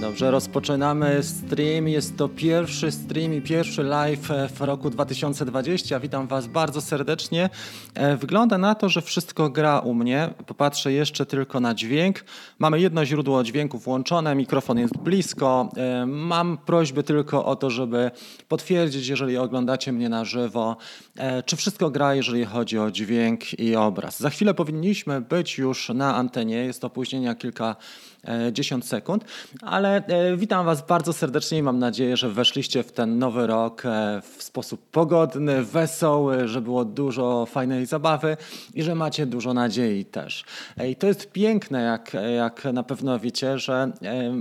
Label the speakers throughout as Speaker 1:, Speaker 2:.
Speaker 1: Dobrze, rozpoczynamy stream. Jest to pierwszy stream i pierwszy live e, w roku 2020. Witam Was bardzo serdecznie. E, wygląda na to, że wszystko gra u mnie. Popatrzę jeszcze tylko na dźwięk. Mamy jedno źródło dźwięku włączone, mikrofon jest blisko. E, mam prośbę tylko o to, żeby potwierdzić, jeżeli oglądacie mnie na żywo, czy wszystko gra, jeżeli chodzi o dźwięk i obraz. Za chwilę powinniśmy być już na antenie. Jest opóźnienia kilka 10 sekund, ale e, witam Was bardzo serdecznie i mam nadzieję, że weszliście w ten nowy rok e, w sposób pogodny, wesoły, że było dużo fajnej zabawy i że macie dużo nadziei też. E, I to jest piękne, jak, jak na pewno wiecie, że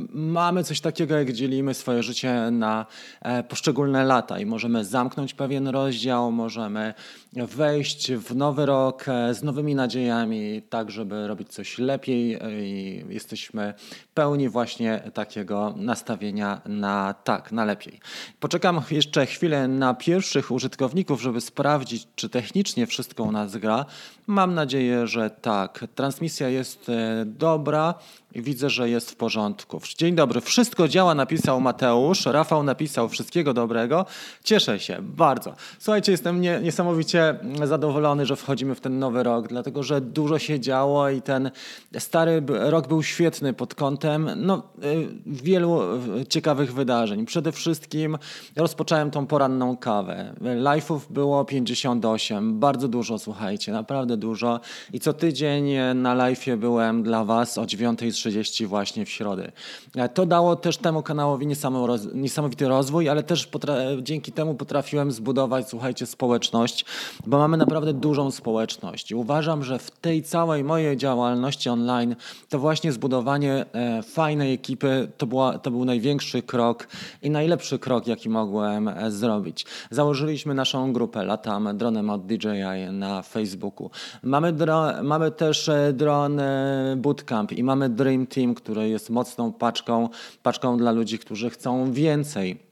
Speaker 1: mamy coś takiego, jak dzielimy swoje życie na poszczególne lata i możemy zamknąć pewien rozdział, możemy wejść w nowy rok z nowymi nadziejami, tak żeby robić coś lepiej i jesteśmy pełni właśnie takiego nastawienia na tak, na lepiej. Poczekam jeszcze chwilę na pierwszych użytkowników, żeby sprawdzić, czy technicznie wszystko u nas gra. Mam nadzieję, że tak. Transmisja jest e, dobra. Widzę, że jest w porządku. Dzień dobry. Wszystko działa, napisał Mateusz. Rafał napisał wszystkiego dobrego. Cieszę się bardzo. Słuchajcie, jestem nie, niesamowicie zadowolony, że wchodzimy w ten nowy rok, dlatego że dużo się działo i ten stary rok był świetny pod kątem no, y, wielu y, ciekawych wydarzeń. Przede wszystkim rozpocząłem tą poranną kawę. Live'ów było 58. Bardzo dużo, słuchajcie, naprawdę dużo. I co tydzień na live'ie byłem dla Was o 9.30 30 właśnie w środę. E, to dało też temu kanałowi niesamowity rozwój, ale też dzięki temu potrafiłem zbudować, słuchajcie, społeczność, bo mamy naprawdę dużą społeczność. I uważam, że w tej całej mojej działalności online to właśnie zbudowanie e, fajnej ekipy to, była, to był największy krok i najlepszy krok, jaki mogłem e, zrobić. Założyliśmy naszą grupę Latam Dronem od DJI na Facebooku. Mamy, dro, mamy też dron bootcamp i mamy Dream Team, który jest mocną paczką, paczką dla ludzi, którzy chcą więcej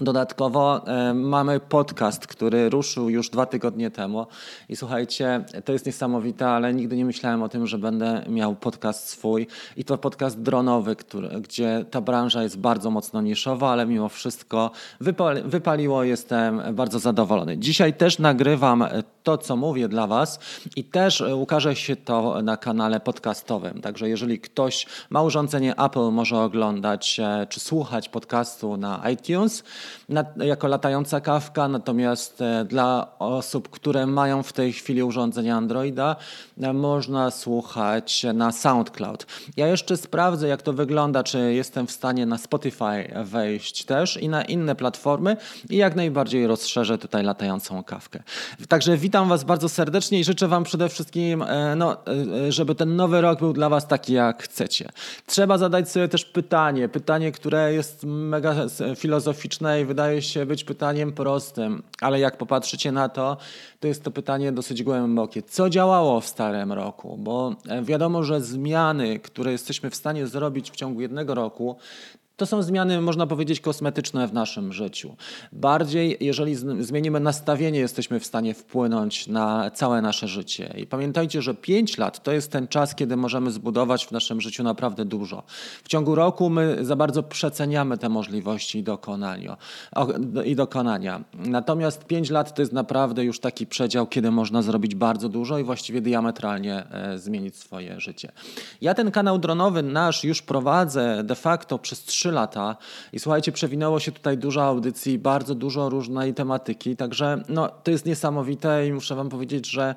Speaker 1: Dodatkowo e, mamy podcast, który ruszył już dwa tygodnie temu. I słuchajcie, to jest niesamowite, ale nigdy nie myślałem o tym, że będę miał podcast swój. I to podcast dronowy, który, gdzie ta branża jest bardzo mocno niszowa, ale mimo wszystko wypali, wypaliło. Jestem bardzo zadowolony. Dzisiaj też nagrywam to, co mówię dla Was i też ukaże się to na kanale podcastowym. Także jeżeli ktoś ma urządzenie Apple, może oglądać e, czy słuchać podcastu na iTunes jako latająca kawka, natomiast e, dla osób, które mają w tej chwili urządzenie Androida, e, można słuchać na SoundCloud. Ja jeszcze sprawdzę, jak to wygląda, czy jestem w stanie na Spotify wejść też i na inne platformy i jak najbardziej rozszerzę tutaj latającą kawkę. Także witam Was bardzo serdecznie i życzę Wam przede wszystkim, e, no, żeby ten nowy rok był dla Was taki, jak chcecie. Trzeba zadać sobie też pytanie, pytanie, które jest mega filozoficzne wydaje się być pytaniem prostym, ale jak popatrzycie na to, to jest to pytanie dosyć głębokie. Co działało w starym roku? Bo e, wiadomo, że zmiany, które jesteśmy w stanie zrobić w ciągu jednego roku, to są zmiany, można powiedzieć, kosmetyczne w naszym życiu. Bardziej, jeżeli zmienimy nastawienie, jesteśmy w stanie wpłynąć na całe nasze życie. I pamiętajcie, że 5 lat to jest ten czas, kiedy możemy zbudować w naszym życiu naprawdę dużo. W ciągu roku my za bardzo przeceniamy te możliwości i dokonania. Natomiast 5 lat to jest naprawdę już taki przedział, kiedy można zrobić bardzo dużo i właściwie diametralnie e, zmienić swoje życie. Ja ten kanał dronowy nasz już prowadzę de facto przez 3 3 lata. I słuchajcie, przewinęło się tutaj dużo audycji, bardzo dużo różnej tematyki, także no, to jest niesamowite i muszę wam powiedzieć, że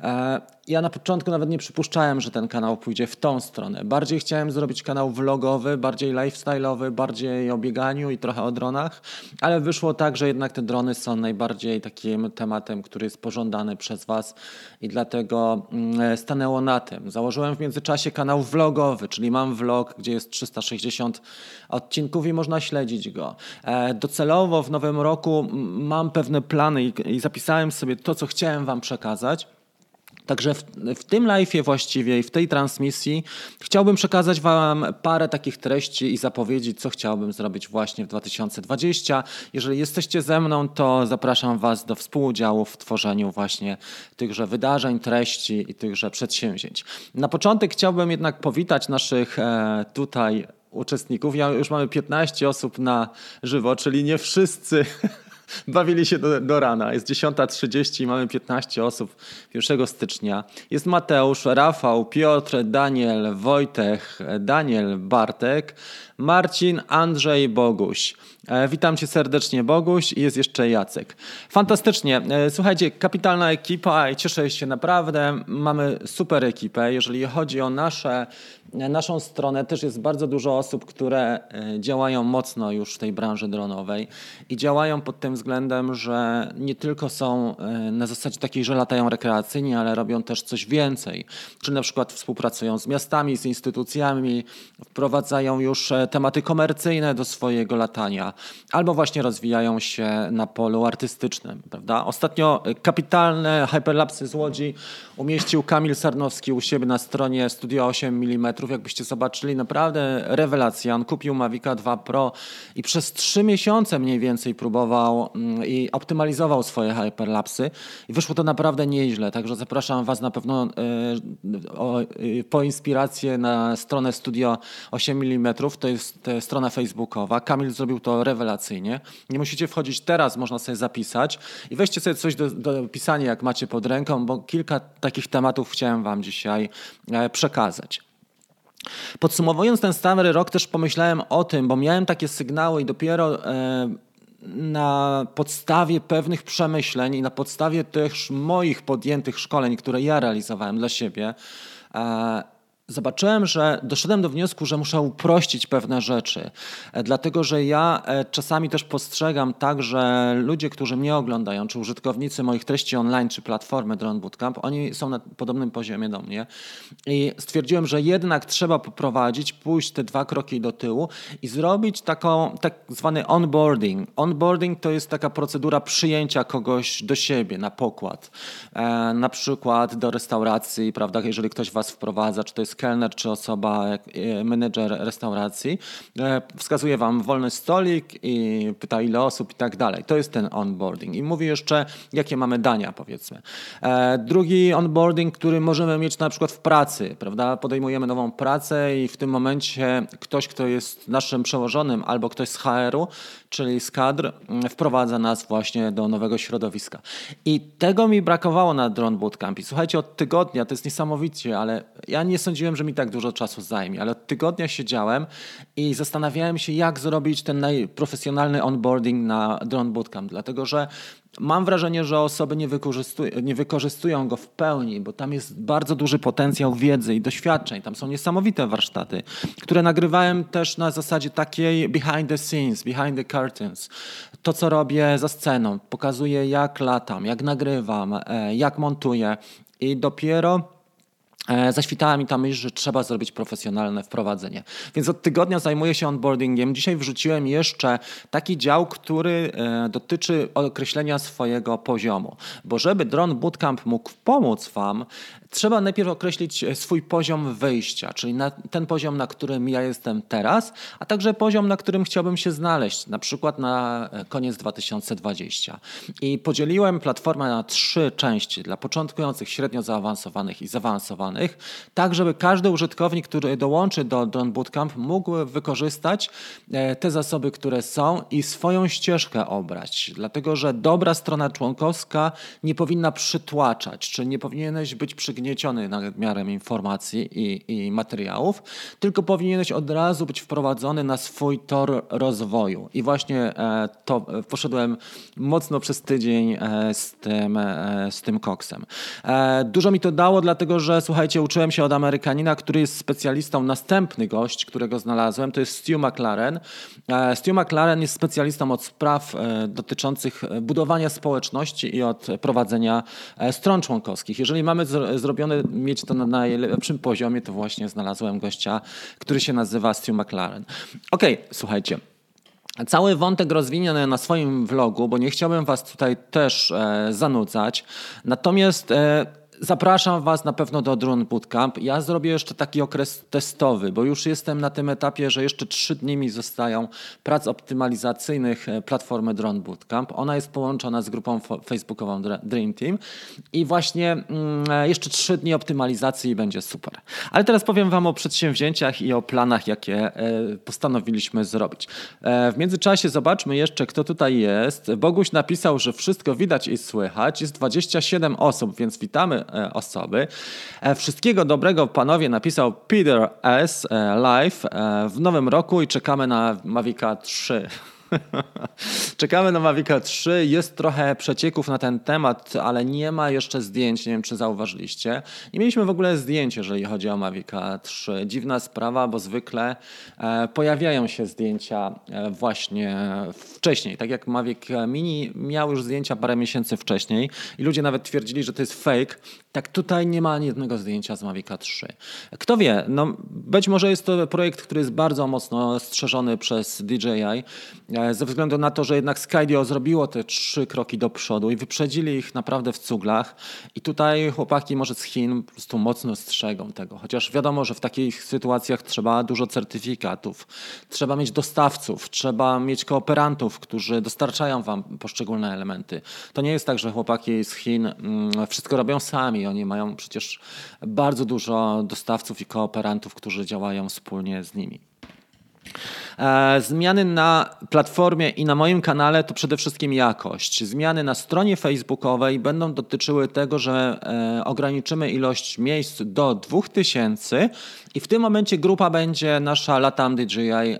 Speaker 1: e, ja na początku nawet nie przypuszczałem, że ten kanał pójdzie w tą stronę. Bardziej chciałem zrobić kanał vlogowy, bardziej lifestyle'owy, bardziej o bieganiu i trochę o dronach, ale wyszło tak, że jednak te drony są najbardziej takim tematem, który jest pożądany przez Was i dlatego mm, stanęło na tym. Założyłem w międzyczasie kanał vlogowy, czyli mam vlog, gdzie jest 360 odcinków i można śledzić go. E, docelowo w nowym roku mam pewne plany i zapisałem sobie to, co chciałem Wam przekazać. Także w, w tym live'ie właściwie i w tej transmisji chciałbym przekazać Wam parę takich treści i zapowiedzi, co chciałbym zrobić właśnie w 2020. Jeżeli jesteście ze mną, to zapraszam Was do współudziału w tworzeniu właśnie tychże wydarzeń, treści i tychże przedsięwzięć. Na początek chciałbym jednak powitać naszych e, tutaj uczestników. Ja już mamy 15 osób na żywo, czyli nie wszyscy bawili się do, do rana. Jest 10.30 i mamy 15 osób 1 stycznia. Jest Mateusz, Rafał, Piotr, Daniel, Wojtek, Daniel, Bartek, Marcin, Andrzej, Boguś. E, witam cię serdecznie, Boguś, i jest jeszcze Jacek. Fantastycznie. E, słuchajcie, kapitalna ekipa i cieszę się naprawdę. Mamy super ekipę. Jeżeli chodzi o nasze, naszą stronę, też jest bardzo dużo osób, które e, działają mocno już w tej branży dronowej i działają pod tym względem, że nie tylko są na zasadzie takiej, że latają rekreacyjnie, ale robią też coś więcej. Czy na przykład współpracują z miastami, z instytucjami, wprowadzają już tematy komercyjne do swojego latania, albo właśnie rozwijają się na polu artystycznym. Prawda? Ostatnio kapitalne hyperlapsy z Łodzi umieścił Kamil Sarnowski u siebie na stronie Studio 8 mm. Jakbyście zobaczyli, naprawdę rewelacja. On kupił Mavica 2 Pro i przez trzy miesiące mniej więcej próbował mm, i optymalizował swoje hyperlapsy i wyszło to naprawdę nieźle. Także zapraszam Was na pewno e, po inspirację na stronę Studio 8 mm. To jest strona facebookowa. Kamil zrobił to rewelacyjnie. Nie musicie wchodzić teraz, można sobie zapisać i weźcie sobie coś do, do pisania, jak macie pod ręką, bo kilka takich tematów chciałem Wam dzisiaj e, przekazać. Podsumowując ten stary rok, też pomyślałem o tym, bo miałem takie sygnały i dopiero e, na podstawie pewnych przemyśleń i na podstawie też moich podjętych szkoleń, które ja realizowałem dla siebie, e, zobaczyłem, że doszedłem do wniosku, że muszę uprościć pewne rzeczy. E, dlatego, że ja e, czasami też postrzegam tak, że ludzie, którzy mnie oglądają, czy użytkownicy moich treści online, czy platformy Drone Bootcamp, oni są na podobnym poziomie do mnie. I stwierdziłem, że jednak trzeba poprowadzić, pójść te dwa kroki do tyłu i zrobić taką, tak zwany onboarding. Onboarding to jest taka procedura przyjęcia kogoś do siebie na pokład. E, na przykład do restauracji, prawda, jeżeli ktoś was wprowadza, czy to jest kelner czy osoba, e, menedżer restauracji, e, wskazuje wam wolny stolik i pyta ile osób i tak dalej. To jest ten onboarding. I mówi jeszcze, jakie mamy dania, powiedzmy. E, drugi onboarding, który możemy mieć na przykład w pracy, prawda? Podejmujemy nową pracę i w tym momencie ktoś, kto jest naszym przełożonym albo ktoś z HR-u, czyli z kadr, mm, wprowadza nas właśnie do nowego środowiska. I tego mi brakowało na Drone Bootcamp. I słuchajcie, od tygodnia, to jest niesamowicie, ale ja nie sądziłem, że mi tak dużo czasu zajmie, ale od tygodnia siedziałem i zastanawiałem się, jak zrobić ten najprofesjonalny onboarding na Drone Bootcamp, dlatego że Mam wrażenie, że osoby nie, nie wykorzystują go w pełni, bo tam jest bardzo duży potencjał wiedzy i doświadczeń. Tam są niesamowite warsztaty, które nagrywałem też na zasadzie takiej behind the scenes, behind the curtains. To, co robię za sceną, pokazuję jak latam, jak nagrywam, e, jak montuję i dopiero zaświtała mi ta myśl, że trzeba zrobić profesjonalne wprowadzenie. Więc od tygodnia zajmuję się onboardingiem. Dzisiaj wrzuciłem jeszcze taki dział, który e, dotyczy określenia swojego poziomu. Bo żeby Drone Bootcamp mógł pomóc Wam, trzeba najpierw określić e, swój poziom wyjścia, czyli ten poziom, na którym ja jestem teraz, a także poziom, na którym chciałbym się znaleźć, na przykład na koniec 2020. I podzieliłem platformę na trzy części dla początkujących, średnio zaawansowanych i zaawansowanych tak żeby każdy użytkownik, który dołączy do Drone Bootcamp mógł wykorzystać e, te zasoby, które są i swoją ścieżkę obrać. Dlatego, że dobra strona członkowska nie powinna przytłaczać, czy nie powinieneś być przygnieciony nadmiarem informacji i, i materiałów, tylko powinieneś od razu być wprowadzony na swój tor rozwoju. I właśnie e, to e, poszedłem mocno przez tydzień z tym, z tym koksem. Dużo mi to dało, dlatego że słuchaj, słuchajcie, uczyłem się od Amerykanina, który jest specjalistą, następny gość, którego znalazłem, to jest Stu McLaren. E, Stu McLaren jest specjalistą od spraw e, dotyczących e, budowania społeczności i od prowadzenia stron członkowskich. Jeżeli mamy zrobione, mieć to na najlepszym poziomie, to właśnie znalazłem gościa, który się nazywa Stu McLaren. Okej, okay, słuchajcie. Cały wątek rozwinięty na swoim vlogu, bo nie chciałbym Was tutaj też e, zanudzać. Natomiast e, Zapraszam Was na pewno do Drone Bootcamp. Ja zrobię jeszcze taki okres testowy, bo już jestem na tym etapie, że jeszcze trzy dni mi zostają prac optymalizacyjnych e, platformy Drone Bootcamp. Ona jest połączona z grupą facebookową Dream Team i właśnie mm, e, jeszcze trzy dni optymalizacji i będzie super. Ale teraz powiem Wam o przedsięwzięciach i o planach, jakie e, postanowiliśmy zrobić. W międzyczasie zobaczmy jeszcze, kto tutaj jest. Boguś napisał, że wszystko widać i słychać. Jest 27 osób, więc witamy osoby. E, wszystkiego dobrego panowie napisał Peter S. E, live w nowym roku i czekamy na Mavica 3. Czekamy na Mavica 3. Jest trochę przecieków na ten temat, ale nie ma jeszcze zdjęć. Nie wiem, czy zauważyliście. Nie mieliśmy w ogóle zdjęć, jeżeli chodzi o Mavica 3. Dziwna sprawa, bo zwykle e, pojawiają się zdjęcia e, właśnie wcześniej. Tak jak Mavic Mini miał już zdjęcia parę miesięcy wcześniej i ludzie nawet twierdzili, że to jest fake. Tak tutaj nie ma ani jednego zdjęcia z Mavica 3. Kto wie, no być może jest to projekt, który jest bardzo mocno strzeżony przez DJI E, ze względu na to, że jednak Skydio zrobiło te trzy kroki do przodu i wyprzedzili ich naprawdę w cuglach. I tutaj chłopaki może z Chin po prostu mocno strzegą tego. Chociaż wiadomo, że w takich sytuacjach trzeba dużo certyfikatów, trzeba mieć dostawców, trzeba mieć kooperantów, którzy dostarczają wam poszczególne elementy. To nie jest tak, że chłopaki z Chin mm, wszystko robią sami. Oni mają przecież bardzo dużo dostawców i kooperantów, którzy działają wspólnie z nimi. E, zmiany na platformie i na moim kanale to przede wszystkim jakość. Zmiany na stronie facebookowej będą dotyczyły tego, że e, ograniczymy ilość miejsc do 2000 i w tym momencie grupa będzie nasza Latam DJI e,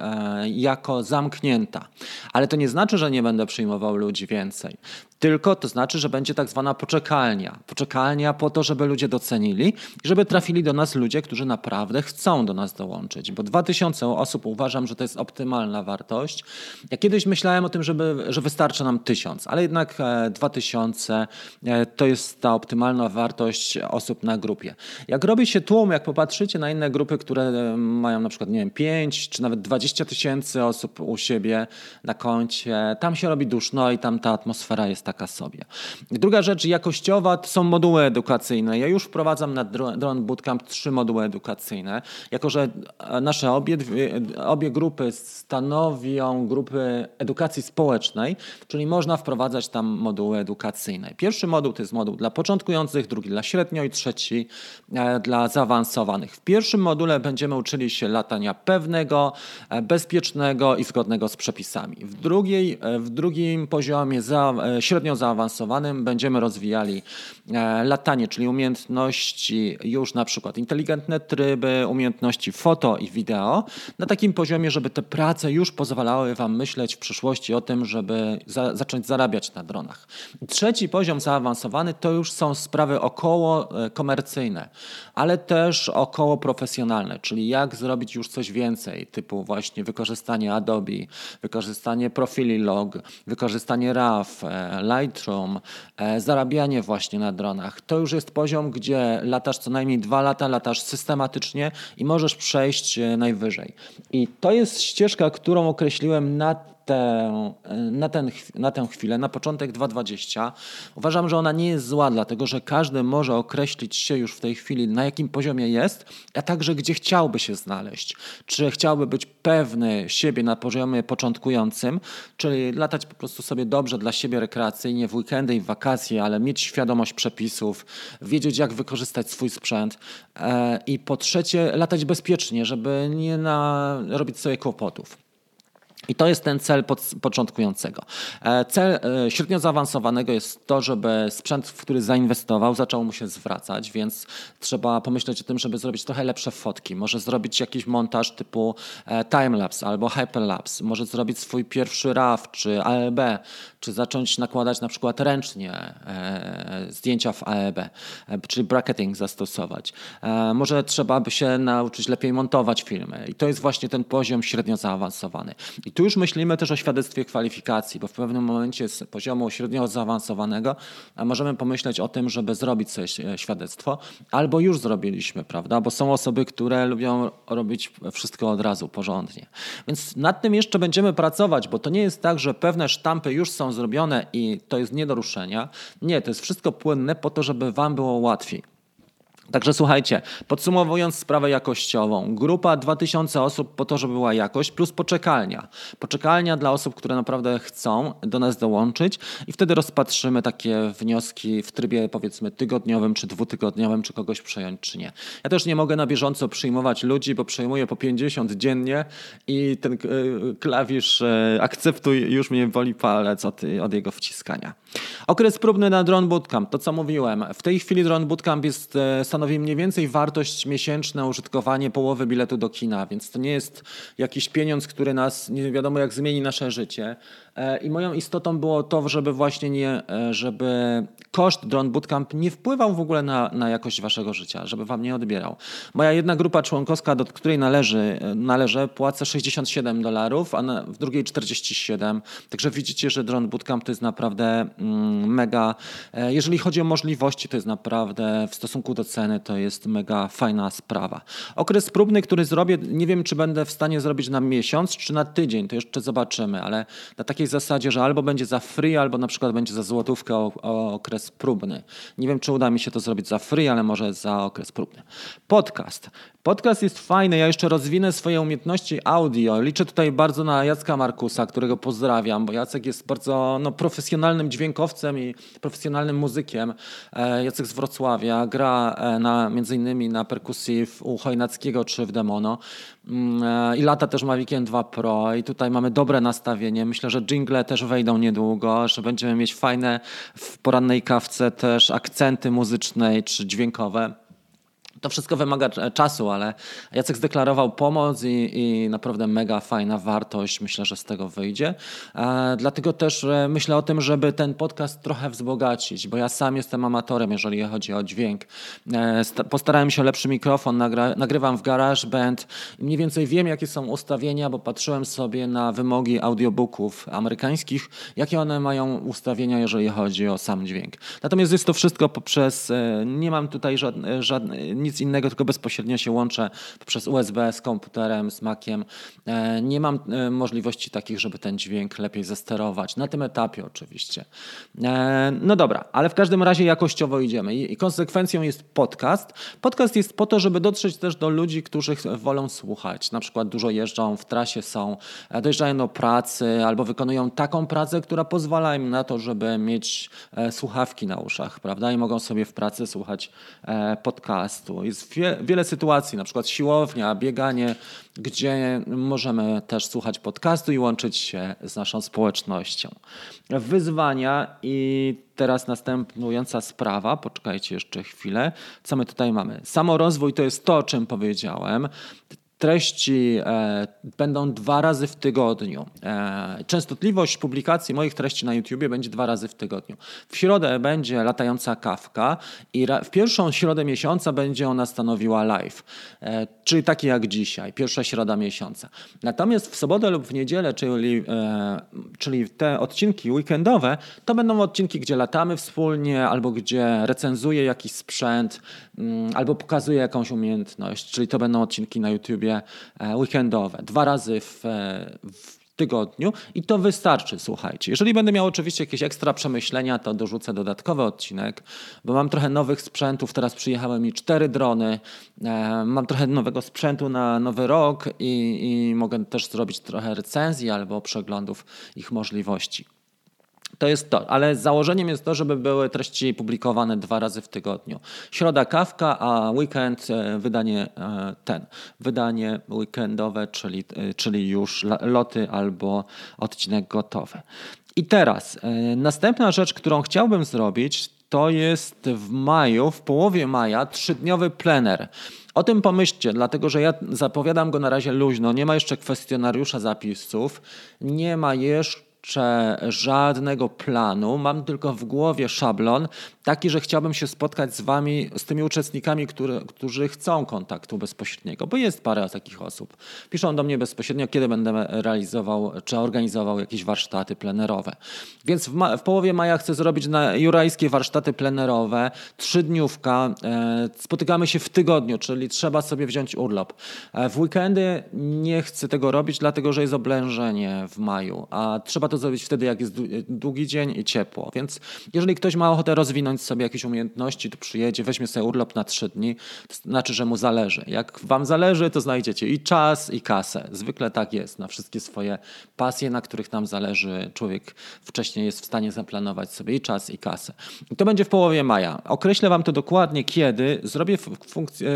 Speaker 1: jako zamknięta. Ale to nie znaczy, że nie będę przyjmował ludzi więcej. Tylko to znaczy, że będzie tak zwana poczekalnia. Poczekalnia po to, żeby ludzie docenili i żeby trafili do nas ludzie, którzy naprawdę chcą do nas dołączyć. Bo 2000 osób uważam, że to jest optymalna wartość. Ja kiedyś myślałem o tym, żeby, że wystarczy nam 1000, ale jednak 2000 e, e, to jest ta optymalna wartość osób na grupie. Jak robi się tłum, jak popatrzycie na inne grupy, które mają na przykład, nie wiem, 5 czy nawet 20 tysięcy osób u siebie na koncie, tam się robi duszno i tam ta atmosfera jest taka sobie. Druga rzecz jakościowa to są moduły edukacyjne. Ja już wprowadzam na Drone Bootcamp trzy moduły edukacyjne, jako że nasze obie, obie grupy stanowią grupy edukacji społecznej, czyli można wprowadzać tam moduły edukacyjne. Pierwszy moduł to jest moduł dla początkujących, drugi dla średnio i trzeci e, dla zaawansowanych. W pierwszym module będziemy uczyli się latania pewnego, e, bezpiecznego i zgodnego z przepisami. W, drugiej, e, w drugim poziomie za, średnio zaawansowanym będziemy rozwijali latanie, czyli umiejętności już na przykład inteligentne tryby, umiejętności foto i wideo na takim poziomie, żeby te prace już pozwalały Wam myśleć w przyszłości o tym, żeby za, zacząć zarabiać na dronach. Trzeci poziom zaawansowany to już są sprawy około e, komercyjne, ale też około profesjonalne, czyli jak zrobić już coś więcej, typu właśnie wykorzystanie Adobe, wykorzystanie profili log, wykorzystanie RAW, e, Lightroom, e, zarabianie właśnie na dronach. To już jest poziom, gdzie latasz co najmniej dwa lata, latasz systematycznie i możesz przejść najwyżej. I to jest ścieżka, którą określiłem na tę, na, ten, na tę chwilę, na początek 2020. Uważam, że ona nie jest zła, dlatego że każdy może określić się już w tej chwili, na jakim poziomie jest, a także gdzie chciałby się znaleźć. Czy chciałby być pewny siebie na poziomie początkującym, czyli latać po prostu sobie dobrze dla siebie rekreacyjnie w weekendy i w wakacje, ale mieć świadomość przepisów, wiedzieć jak wykorzystać swój sprzęt e, i po trzecie latać bezpiecznie, żeby nie na, robić sobie kłopotów. I to jest ten cel pod, początkującego. E, cel e, średnio zaawansowanego jest to, żeby sprzęt, w który zainwestował, zaczął mu się zwracać, więc trzeba pomyśleć o tym, żeby zrobić trochę lepsze fotki. Może zrobić jakiś montaż typu e, timelapse albo hyperlapse. Może zrobić swój pierwszy RAW czy AEB, czy zacząć nakładać na przykład ręcznie zdjęcia w AEB, czyli bracketing zastosować. Może trzeba by się nauczyć lepiej montować filmy. I to jest właśnie ten poziom średnio zaawansowany. I tu już myślimy też o świadectwie kwalifikacji, bo w pewnym momencie z poziomu średnio zaawansowanego możemy pomyśleć o tym, żeby zrobić sobie świadectwo, albo już zrobiliśmy, prawda? Bo są osoby, które lubią robić wszystko od razu porządnie. Więc nad tym jeszcze będziemy pracować, bo to nie jest tak, że pewne sztampy już są zrobione i to jest nie do ruszenia. Nie, to jest wszystko płynne po to, żeby Wam było łatwiej. Także słuchajcie, podsumowując sprawę jakościową, grupa 2000 osób po to, żeby była jakość, plus poczekalnia. Poczekalnia dla osób, które naprawdę chcą do nas dołączyć i wtedy rozpatrzymy takie wnioski w trybie powiedzmy tygodniowym czy dwutygodniowym, czy kogoś przejąć, czy nie. Ja też nie mogę na bieżąco przyjmować ludzi, bo przejmuję po 50 dziennie i ten e, klawisz e, akceptuj już mnie boli palec od, od jego wciskania. Okres próbny na Drone Bootcamp, to co mówiłem. W tej chwili Drone Bootcamp jest e, stanowi mniej więcej wartość miesięczna użytkowanie połowy biletu do kina, więc to nie jest jakiś pieniądz, który nas nie wiadomo jak zmieni nasze życie. E, I moją istotą było to, żeby właśnie nie, e, żeby koszt Drone Bootcamp nie wpływał w ogóle na, na jakość waszego życia, żeby wam nie odbierał. Moja jedna grupa członkowska, do której należy, e, należy płaca 67 dolarów, a na, w drugiej 47. Także widzicie, że Drone Bootcamp to jest naprawdę mm, mega. Jeżeli chodzi o możliwości, to jest naprawdę w stosunku do ceny to jest mega fajna sprawa. Okres próbny, który zrobię, nie wiem, czy będę w stanie zrobić na miesiąc, czy na tydzień, to jeszcze zobaczymy, ale na takiej takiej zasadzie, że albo będzie za free, albo na przykład będzie za złotówkę o, o okres próbny. Nie wiem, czy uda mi się to zrobić za free, ale może za okres próbny. Podcast. Podcast jest fajny, ja jeszcze rozwinę swoje umiejętności audio. Liczę tutaj bardzo na Jacka Markusa, którego pozdrawiam, bo Jacek jest bardzo no, profesjonalnym dźwiękowcem i profesjonalnym muzykiem. E, Jacek z Wrocławia gra e, na, między innymi na perkusji u Chojnackiego czy w Demono. Mm, e, I lata też ma Weekend 2 Pro i tutaj mamy dobre nastawienie. Myślę, że jingle też wejdą niedługo, że będziemy mieć fajne w porannej kawce też akcenty muzyczne czy dźwiękowe. To wszystko wymaga czasu, ale Jacek zdeklarował pomoc i, i, naprawdę mega fajna wartość. Myślę, że z tego wyjdzie. E, dlatego też e, myślę o tym, żeby ten podcast trochę wzbogacić, bo ja sam jestem amatorem, jeżeli chodzi o dźwięk. E, postarałem się o lepszy mikrofon, nagra, nagrywam w GarageBand mniej więcej wiem, jakie są ustawienia, bo patrzyłem sobie na wymogi audiobooków amerykańskich, jakie one mają ustawienia, jeżeli chodzi o sam dźwięk. Natomiast jest to wszystko poprzez, e, nie mam tutaj żadnych, żadne, nic innego, tylko bezpośrednio się łączę poprzez USB z komputerem, z Maciem. E, nie mam e, możliwości takich, żeby ten dźwięk lepiej zesterować. Na tym etapie oczywiście. E, no dobra, ale w każdym razie jakościowo idziemy i konsekwencją jest podcast. Podcast jest po to, żeby dotrzeć też do ludzi, którzy wolą słuchać. Na przykład dużo jeżdżą, w trasie są, dojeżdżają do pracy albo wykonują taką pracę, która pozwala im na to, żeby mieć słuchawki na uszach, prawda? I mogą sobie w pracy słuchać podcastu. Jest wie, wiele sytuacji, na przykład siłownia, bieganie, gdzie możemy też słuchać podcastu i łączyć się z naszą społecznością. Wyzwania i teraz następująca sprawa, poczekajcie jeszcze chwilę, co my tutaj mamy. Samorozwój to jest to, o czym powiedziałem treści e, będą dwa razy w tygodniu. E, częstotliwość publikacji moich treści na YouTubie będzie dwa razy w tygodniu. W środę będzie latająca kawka i w pierwszą środę miesiąca będzie ona stanowiła live, e, czyli takie jak dzisiaj, pierwsza środa miesiąca. Natomiast w sobotę lub w niedzielę, czyli, e, czyli te odcinki weekendowe, to będą odcinki, gdzie latamy wspólnie albo gdzie recenzuję jakiś sprzęt, mm, albo pokazuję jakąś umiejętność, czyli to będą odcinki na YouTubie sobie e, weekendowe, dwa razy w, e, w tygodniu i to wystarczy, słuchajcie. Jeżeli będę miał oczywiście jakieś ekstra przemyślenia, to dorzucę dodatkowy odcinek, bo mam trochę nowych sprzętów, teraz przyjechały mi cztery drony, e, mam trochę nowego sprzętu na nowy rok i, i mogę też zrobić trochę recenzji albo przeglądów ich możliwości. To jest to, ale założeniem jest to, żeby były treści publikowane dwa razy w tygodniu. Środa kawka, a weekend e, wydanie e, ten, wydanie weekendowe, czyli, e, czyli już loty albo odcinek gotowy. I teraz następna rzecz, którą chciałbym zrobić, to jest w maju, w połowie maja, trzydniowy plener. O tym pomyślcie, dlatego że ja zapowiadam go na razie luźno. Nie ma jeszcze kwestionariusza zapisów, nie ma jeszcze jeszcze żadnego planu, mam tylko w głowie szablon, taki, że chciałbym się spotkać z Wami, z tymi uczestnikami, który, którzy chcą kontaktu bezpośredniego, bo jest parę takich osób. Piszą do mnie bezpośrednio, kiedy będę realizował czy organizował jakieś warsztaty plenerowe. Więc w, ma- w połowie maja chcę zrobić na jurajskie warsztaty plenerowe, trzydniówka. E, spotykamy się w tygodniu, czyli trzeba sobie wziąć urlop. E, w weekendy nie chcę tego robić, dlatego że jest oblężenie w maju, a trzeba to zrobić wtedy, jak jest długi dzień i ciepło. Więc jeżeli ktoś ma ochotę rozwinąć sobie jakieś umiejętności, to przyjedzie, weźmie sobie urlop na trzy dni, to znaczy, że mu zależy. Jak wam zależy, to znajdziecie i czas, i kasę. Zwykle tak jest. Na wszystkie swoje pasje, na których nam zależy, człowiek wcześniej jest w stanie zaplanować sobie i czas, i kasę. I to będzie w połowie maja. Określę wam to dokładnie, kiedy zrobię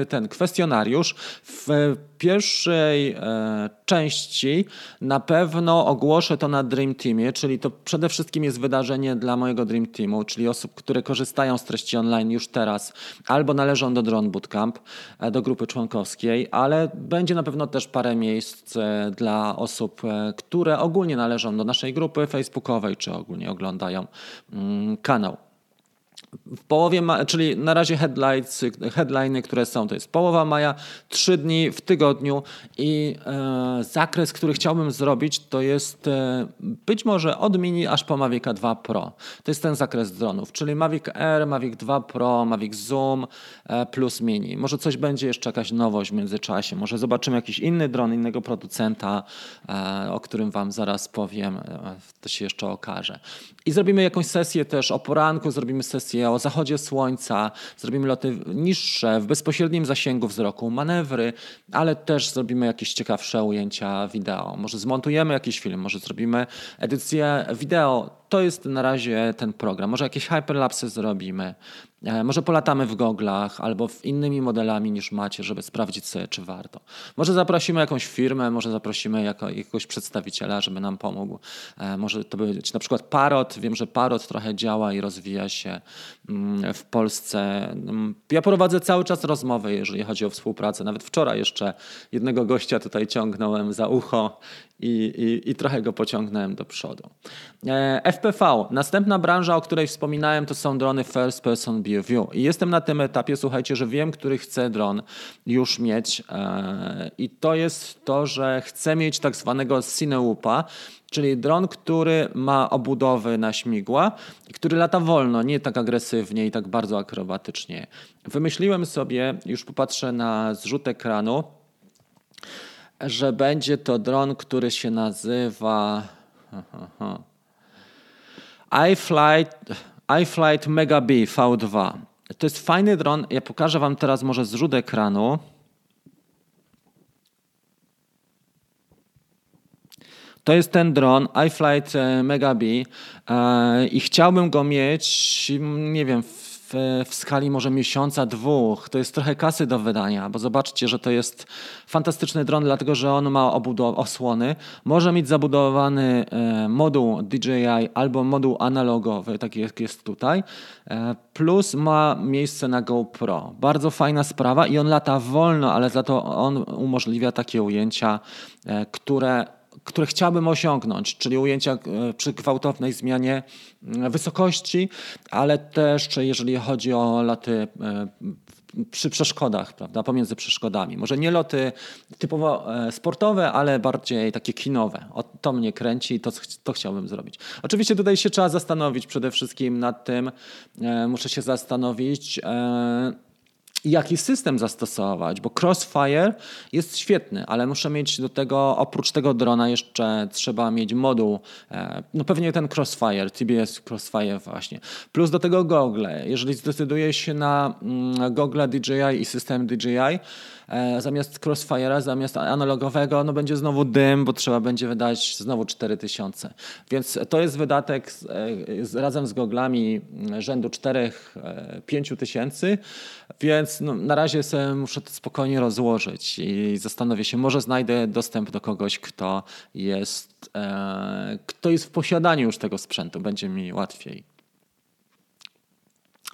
Speaker 1: ten kwestionariusz w pierwszej e, części na pewno ogłoszę to na Dream Teamie, czyli to przede wszystkim jest wydarzenie dla mojego Dream Teamu, czyli osób, które korzystają z treści online już teraz albo należą do Drone Bootcamp, e, do grupy członkowskiej, ale będzie na pewno też parę miejsc e, dla osób, które ogólnie należą do naszej grupy facebookowej, czy ogólnie oglądają mm, kanał. W połowie, ma, czyli na razie headlines, headliny, które są, to jest połowa maja, trzy dni w tygodniu i e, zakres, który chciałbym zrobić, to jest e, być może od Mini aż po Mavic 2 Pro. To jest ten zakres dronów, czyli Mavic Air, Mavic 2 Pro, Mavic Zoom e, plus Mini. Może coś będzie jeszcze jakaś nowość w międzyczasie, może zobaczymy jakiś inny dron, innego producenta, e, o którym Wam zaraz powiem, e, to się jeszcze okaże. I zrobimy jakąś sesję też o poranku, zrobimy sesję o zachodzie słońca, zrobimy loty niższe, w bezpośrednim zasięgu wzroku, manewry, ale też zrobimy jakieś ciekawsze ujęcia wideo. Może zmontujemy jakiś film, może zrobimy edycję wideo to jest na razie ten program. Może jakieś hyperlapsy zrobimy, może polatamy w goglach albo w innymi modelami niż macie, żeby sprawdzić sobie, czy warto. Może zaprosimy jakąś firmę, może zaprosimy jako, jakiegoś przedstawiciela, żeby nam pomógł. E, może to być na przykład Parot. Wiem, że Parot trochę działa i rozwija się mm, w Polsce. Mm, ja prowadzę cały czas rozmowy, jeżeli chodzi o współpracę. Nawet wczoraj jeszcze jednego gościa tutaj ciągnąłem za ucho i, i, i trochę go pociągnąłem do przodu. E, FPV, następna branża, o której wspominałem, to są drony First Person View. I jestem na tym etapie, słuchajcie, że wiem, który chcę dron już mieć. E, I to jest to, że chcę mieć tak zwanego Cineupa, czyli dron, który ma obudowy na śmigła, który lata wolno, nie tak agresywnie i tak bardzo akrobatycznie. Wymyśliłem sobie, już popatrzę na zrzut ekranu, że będzie to dron, który się nazywa iFlight, iFlight Mega B V2. To jest fajny dron. Ja pokażę Wam teraz może zrzut ekranu. To jest ten dron iFlight e, Mega B e, i chciałbym go mieć, nie wiem, w, w skali może miesiąca, dwóch. To jest trochę kasy do wydania, bo zobaczcie, że to jest fantastyczny dron, dlatego że on ma osłony. Może mieć zabudowany e, moduł DJI albo moduł analogowy, taki jak jest tutaj. E, plus ma miejsce na GoPro. Bardzo fajna sprawa i on lata wolno, ale za to on umożliwia takie ujęcia, e, które które chciałbym osiągnąć, czyli ujęcia e, przy gwałtownej zmianie e, wysokości, ale też jeżeli chodzi o loty e, przy przeszkodach, prawda, pomiędzy przeszkodami. Może nie loty typowo sportowe, ale bardziej takie kinowe. O, to mnie kręci i to, to chciałbym zrobić. Oczywiście tutaj się trzeba zastanowić przede wszystkim nad tym, muszę się zastanowić, jaki system zastosować, bo Crossfire jest świetny, ale muszę mieć do tego, oprócz tego drona jeszcze trzeba mieć moduł, e, no pewnie ten Crossfire, TBS Crossfire właśnie, plus do tego gogle. Jeżeli zdecyduję się na mm, gogle DJI i system DJI, zamiast Crossfire'a, zamiast analogowego, no będzie znowu dym, bo trzeba będzie wydać znowu 4000. Więc to jest wydatek z, e, razem z goglami rzędu 4-5 e, tysięcy, więc no, na razie sobie muszę to spokojnie rozłożyć i zastanowię się, może znajdę dostęp do kogoś, kto jest, e, kto jest w posiadaniu już tego sprzętu, będzie mi łatwiej.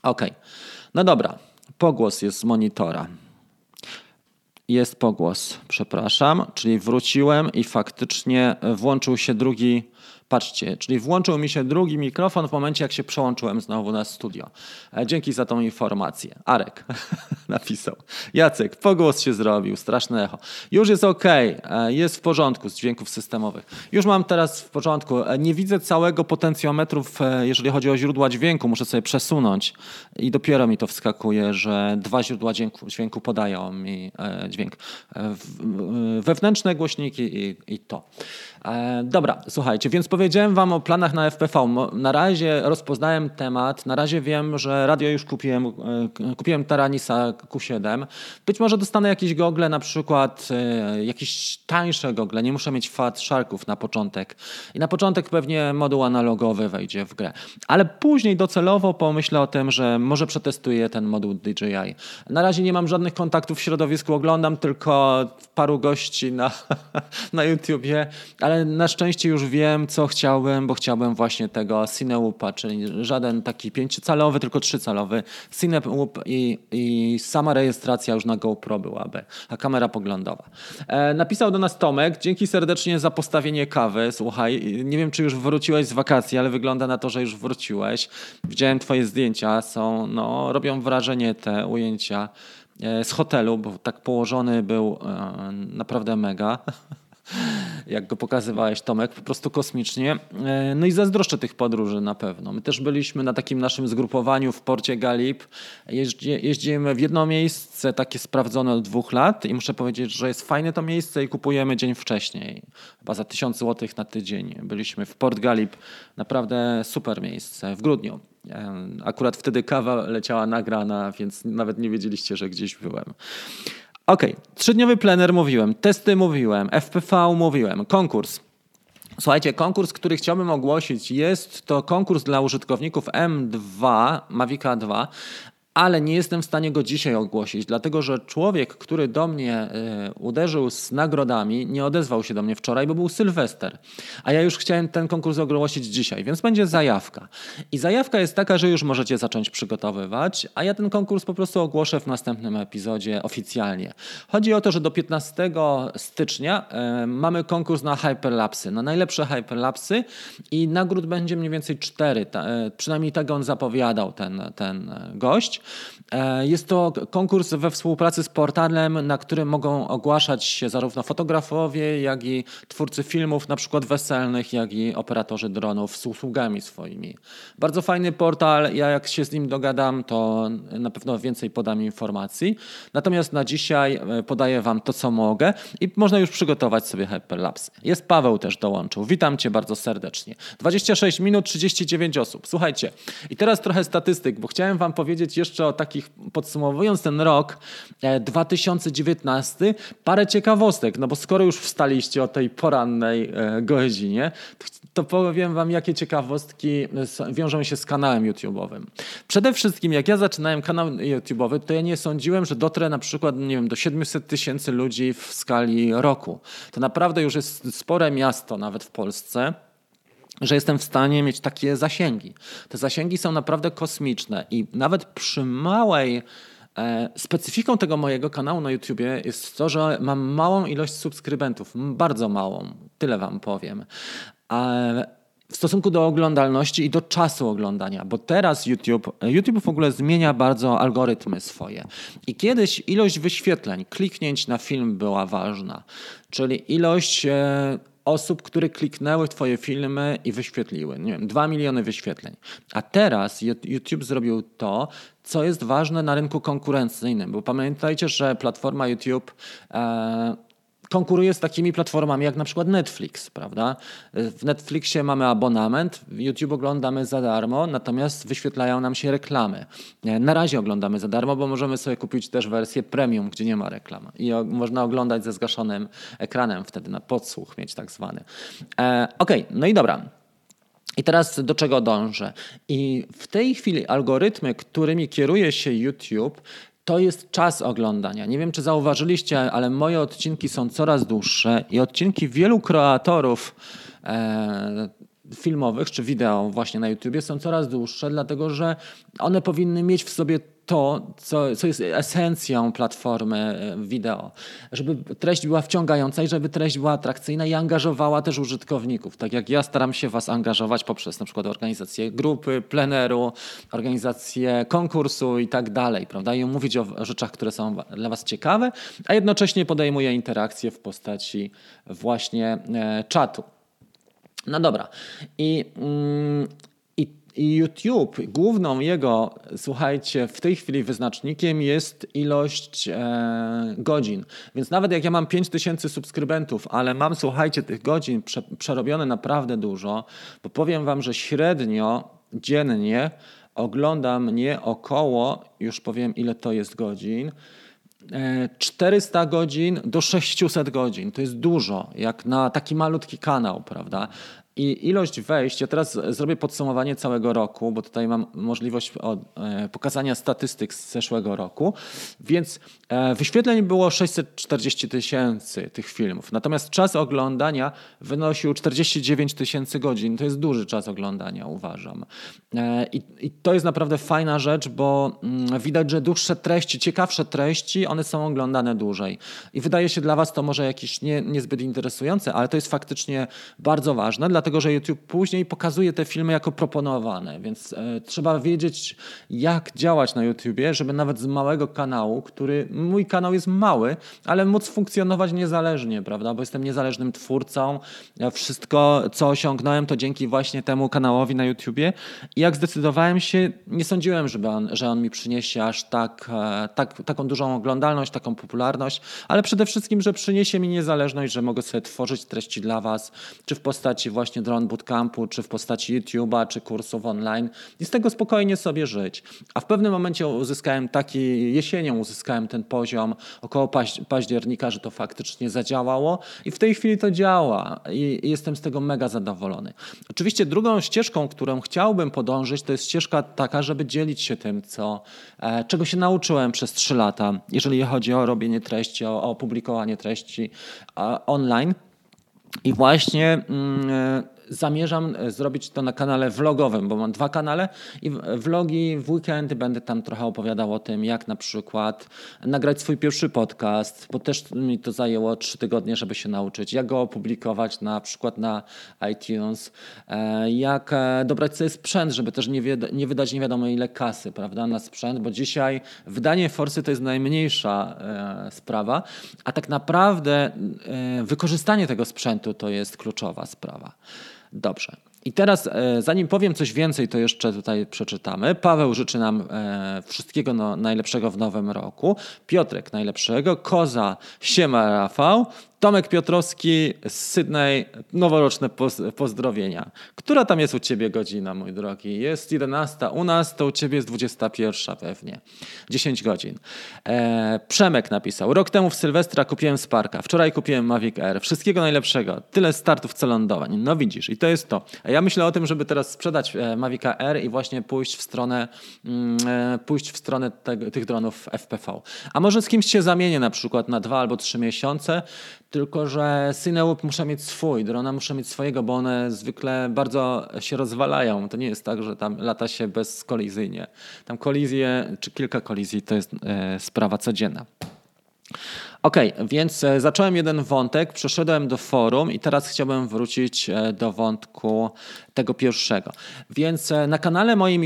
Speaker 1: Ok, no dobra, pogłos jest z monitora. Jest pogłos, przepraszam, czyli wróciłem i faktycznie włączył się drugi Patrzcie, czyli włączył mi się drugi mikrofon w momencie, jak się przełączyłem znowu na studio. E, dzięki za tą informację. Arek napisał. Jacek, pogłos się zrobił, straszne echo. Już jest ok, jest w porządku z dźwięków systemowych. Już mam teraz w porządku. E, nie widzę całego potencjometru, jeżeli chodzi o źródła dźwięku. Muszę sobie przesunąć i dopiero mi to wskakuje, że dwa źródła dźwięku, dźwięku podają mi e, dźwięk. Wewnętrzne głośniki i, i to. Dobra, słuchajcie, więc powiedziałem wam o planach na FPV. Na razie rozpoznałem temat, na razie wiem, że radio już kupiłem, e, kupiłem Taranisa Q7. Być może dostanę jakieś gogle, na przykład e, jakieś tańsze gogle, nie muszę mieć Fat Sharków na początek. I na początek pewnie moduł analogowy wejdzie w grę. Ale później docelowo pomyślę o tym, że może przetestuję ten moduł DJI. Na razie nie mam żadnych kontaktów w środowisku, oglądam tylko paru gości na, na YouTubie, ale na szczęście już wiem, co chciałbym, bo chciałbym właśnie tego Cinewoopa, czyli żaden taki pięciocalowy, tylko trzycalowy Cinewoop i, i sama rejestracja już na GoPro byłaby, a kamera poglądowa. E, napisał do nas Tomek, dzięki serdecznie za postawienie kawy. Słuchaj, nie wiem, czy już wróciłeś z wakacji, ale wygląda na to, że już wróciłeś. Widziałem twoje zdjęcia, są, no, robią wrażenie te ujęcia e, z hotelu, bo tak położony był e, naprawdę mega. jak go pokazywałeś, Tomek, po prostu kosmicznie. E, no i zazdroszczę tych podróży na pewno. My też byliśmy na takim naszym zgrupowaniu w porcie Galip. Jeździ, jeździmy w jedno miejsce, takie sprawdzone od dwóch lat i muszę powiedzieć, że jest fajne to miejsce i kupujemy dzień wcześniej. Chyba za tysiąc złotych na tydzień. Byliśmy w Port Galip. Naprawdę super miejsce w grudniu. E, akurat wtedy kawa leciała nagrana, więc nawet nie wiedzieliście, że gdzieś byłem. Ok, trzydniowy plener mówiłem, testy mówiłem, FPV mówiłem, konkurs. Słuchajcie, konkurs, który chciałbym ogłosić, jest to konkurs dla użytkowników M2, Mavica 2, ale nie jestem w stanie go dzisiaj ogłosić, dlatego że człowiek, który do mnie y, uderzył z nagrodami, nie odezwał się do mnie wczoraj, bo był Sylwester. A ja już chciałem ten konkurs ogłosić dzisiaj, więc będzie zajawka. I zajawka jest taka, że już możecie zacząć przygotowywać, a ja ten konkurs po prostu ogłoszę w następnym epizodzie oficjalnie. Chodzi o to, że do 15 stycznia y, mamy konkurs na hyperlapsy, na najlepsze hyperlapsy i nagród będzie mniej więcej cztery. Ta, y, przynajmniej tak on zapowiadał, ten, ten gość. E, jest to konkurs we współpracy z portalem, na którym mogą ogłaszać się zarówno fotografowie, jak i twórcy filmów, na przykład weselnych, jak i operatorzy dronów z usługami swoimi. Bardzo fajny portal. Ja jak się z nim dogadam, to na pewno więcej podam informacji. Natomiast na dzisiaj e, podaję Wam to, co mogę i można już przygotować sobie hyperlapsy. Jest Paweł też dołączył. Witam Cię bardzo serdecznie. 26 minut, 39 osób. Słuchajcie, i teraz trochę statystyk, bo chciałem Wam powiedzieć jeszcze jeszcze o takich, podsumowując ten rok 2019, e, parę ciekawostek, no bo skoro już wstaliście o tej porannej e, godzinie, to powiem wam, jakie ciekawostki wiążą się z kanałem YouTube'owym. Przede wszystkim, jak ja zaczynałem kanał YouTube'owy, to ja nie sądziłem, że dotrę na przykład, nie wiem, do 700 tysięcy ludzi w skali roku. To naprawdę już jest spore miasto nawet w Polsce że jestem w stanie mieć takie zasięgi. Te zasięgi są naprawdę kosmiczne i nawet przy małej e, specyfiką tego mojego kanału na YouTubie jest to, że mam małą ilość subskrybentów, bardzo małą, tyle wam powiem. w stosunku do oglądalności i do czasu oglądania, bo teraz YouTube, YouTube w ogóle zmienia bardzo algorytmy swoje. I kiedyś ilość wyświetleń, kliknięć na film była ważna, czyli ilość e, osób, które kliknęły Twoje filmy i wyświetliły. Nie wiem, 2 miliony wyświetleń. A teraz YouTube zrobił to, co jest ważne na rynku konkurencyjnym, bo pamiętajcie, że platforma YouTube e, konkuruje z takimi platformami jak na przykład Netflix, prawda? W Netflixie mamy abonament, YouTube oglądamy za darmo, natomiast wyświetlają nam się reklamy. Na razie oglądamy za darmo, bo możemy sobie kupić też wersję premium, gdzie nie ma reklam i można oglądać ze zgaszonym ekranem, wtedy na podsłuch mieć tak zwany. E, Okej, okay, no i dobra. I teraz do czego dążę? I w tej chwili algorytmy, którymi kieruje się YouTube, to jest czas oglądania. Nie wiem, czy zauważyliście, ale moje odcinki są coraz dłuższe i odcinki wielu kreatorów e, filmowych czy wideo właśnie na YouTubie są coraz dłuższe, dlatego że one powinny mieć w sobie to, co, co jest esencją platformy e, wideo. Żeby treść była wciągająca i żeby treść była atrakcyjna i angażowała też użytkowników. Tak jak ja staram się Was angażować poprzez na przykład organizację grupy, pleneru, organizację konkursu i tak dalej, prawda? I mówić o rzeczach, które są dla Was ciekawe, a jednocześnie podejmuję interakcję w postaci właśnie e, czatu. No dobra. I, mm, i YouTube, główną jego, słuchajcie, w tej chwili wyznacznikiem jest ilość e, godzin. Więc nawet jak ja mam 5000 subskrybentów, ale mam, słuchajcie, tych godzin prze, przerobione naprawdę dużo, bo powiem wam, że średnio dziennie ogląda mnie około, już powiem ile to jest godzin, 400 e, godzin do 600 godzin. To jest dużo, jak na taki malutki kanał, prawda? I ilość wejść, ja teraz zrobię podsumowanie całego roku, bo tutaj mam możliwość e, pokazania statystyk z zeszłego roku, więc e, wyświetleń było 640 tysięcy tych filmów, natomiast czas oglądania wynosił 49 tysięcy godzin. To jest duży czas oglądania, uważam. E, I, to jest naprawdę fajna rzecz, bo mm, widać, że dłuższe treści, ciekawsze treści, one są oglądane dłużej. I wydaje się dla Was to może jakieś nie, niezbyt interesujące, ale to jest faktycznie bardzo ważne, dlatego że YouTube później pokazuje te filmy jako proponowane, więc e, trzeba wiedzieć, jak działać na YouTubie, żeby nawet z małego kanału, który mój kanał jest mały, ale móc funkcjonować niezależnie, prawda? Bo jestem niezależnym twórcą. Ja wszystko, co osiągnąłem, to dzięki właśnie temu kanałowi na YouTubie. I jak zdecydowałem się, nie sądziłem, żeby on, że on mi przyniesie aż tak, e, tak, taką dużą oglądalność, taką popularność, ale przede wszystkim, że przyniesie mi niezależność, że mogę sobie tworzyć treści dla Was, czy w postaci właśnie właśnie Drone Bootcampu, czy w postaci YouTube'a, czy kursów online i z tego spokojnie sobie żyć. A w pewnym momencie uzyskałem taki, jesienią uzyskałem ten poziom około października, że to faktycznie zadziałało i w tej chwili to działa i jestem z tego mega zadowolony. Oczywiście drugą ścieżką, którą chciałbym podążyć, to jest ścieżka taka, żeby dzielić się tym, co, e, czego się nauczyłem przez trzy lata, jeżeli chodzi o robienie treści, o, o publikowanie treści online. I właśnie mm, e, zamierzam e, zrobić to na kanale vlogowym, bo mam dwa kanale i vlogi w weekend będę tam trochę opowiadał o tym, jak na przykład nagrać swój pierwszy podcast, bo też mi to zajęło trzy tygodnie, żeby się nauczyć, jak go opublikować na przykład na iTunes, e, jak dobrać sobie sprzęt, żeby też nie, nie wydać nie wiadomo ile kasy, prawda, na sprzęt, bo dzisiaj wydanie forsy to jest najmniejsza sprawa, a tak naprawdę wykorzystanie tego sprzętu to jest kluczowa sprawa. Dobrze. I teraz, e, zanim powiem coś więcej, to jeszcze tutaj przeczytamy. Paweł życzy nam e, wszystkiego no, najlepszego w nowym roku. Piotrek najlepszego. Koza, siema Rafał. Tomek Piotrowski z Sydney, noworoczne pozdrowienia. Która tam jest u Ciebie godzina, mój drogi? Jest 11, u nas to u Ciebie jest 21 pewnie. 10 godzin. E, Przemek napisał, rok temu w Sylwestra kupiłem Sparka, wczoraj kupiłem Mavic Air. Wszystkiego najlepszego. Tyle startów, co lądowań. No widzisz, i to jest to. A ja myślę o tym, żeby teraz sprzedać e, Mavic Air i właśnie pójść w stronę, mm, e, pójść w stronę tych dronów FPV. A może z kimś się zamienię na przykład na dwa albo trzy miesiące, tylko, że Cinewoop muszę mieć swój, drona muszę mieć swojego, bo one zwykle bardzo się rozwalają. To nie jest tak, że tam lata się bezkolizyjnie. Tam kolizje, czy kilka kolizji to jest e, sprawa codzienna. Ok, więc e, zacząłem jeden wątek, przeszedłem do forum i teraz chciałbym wrócić e, do wątku tego pierwszego. Więc e, na kanale moim,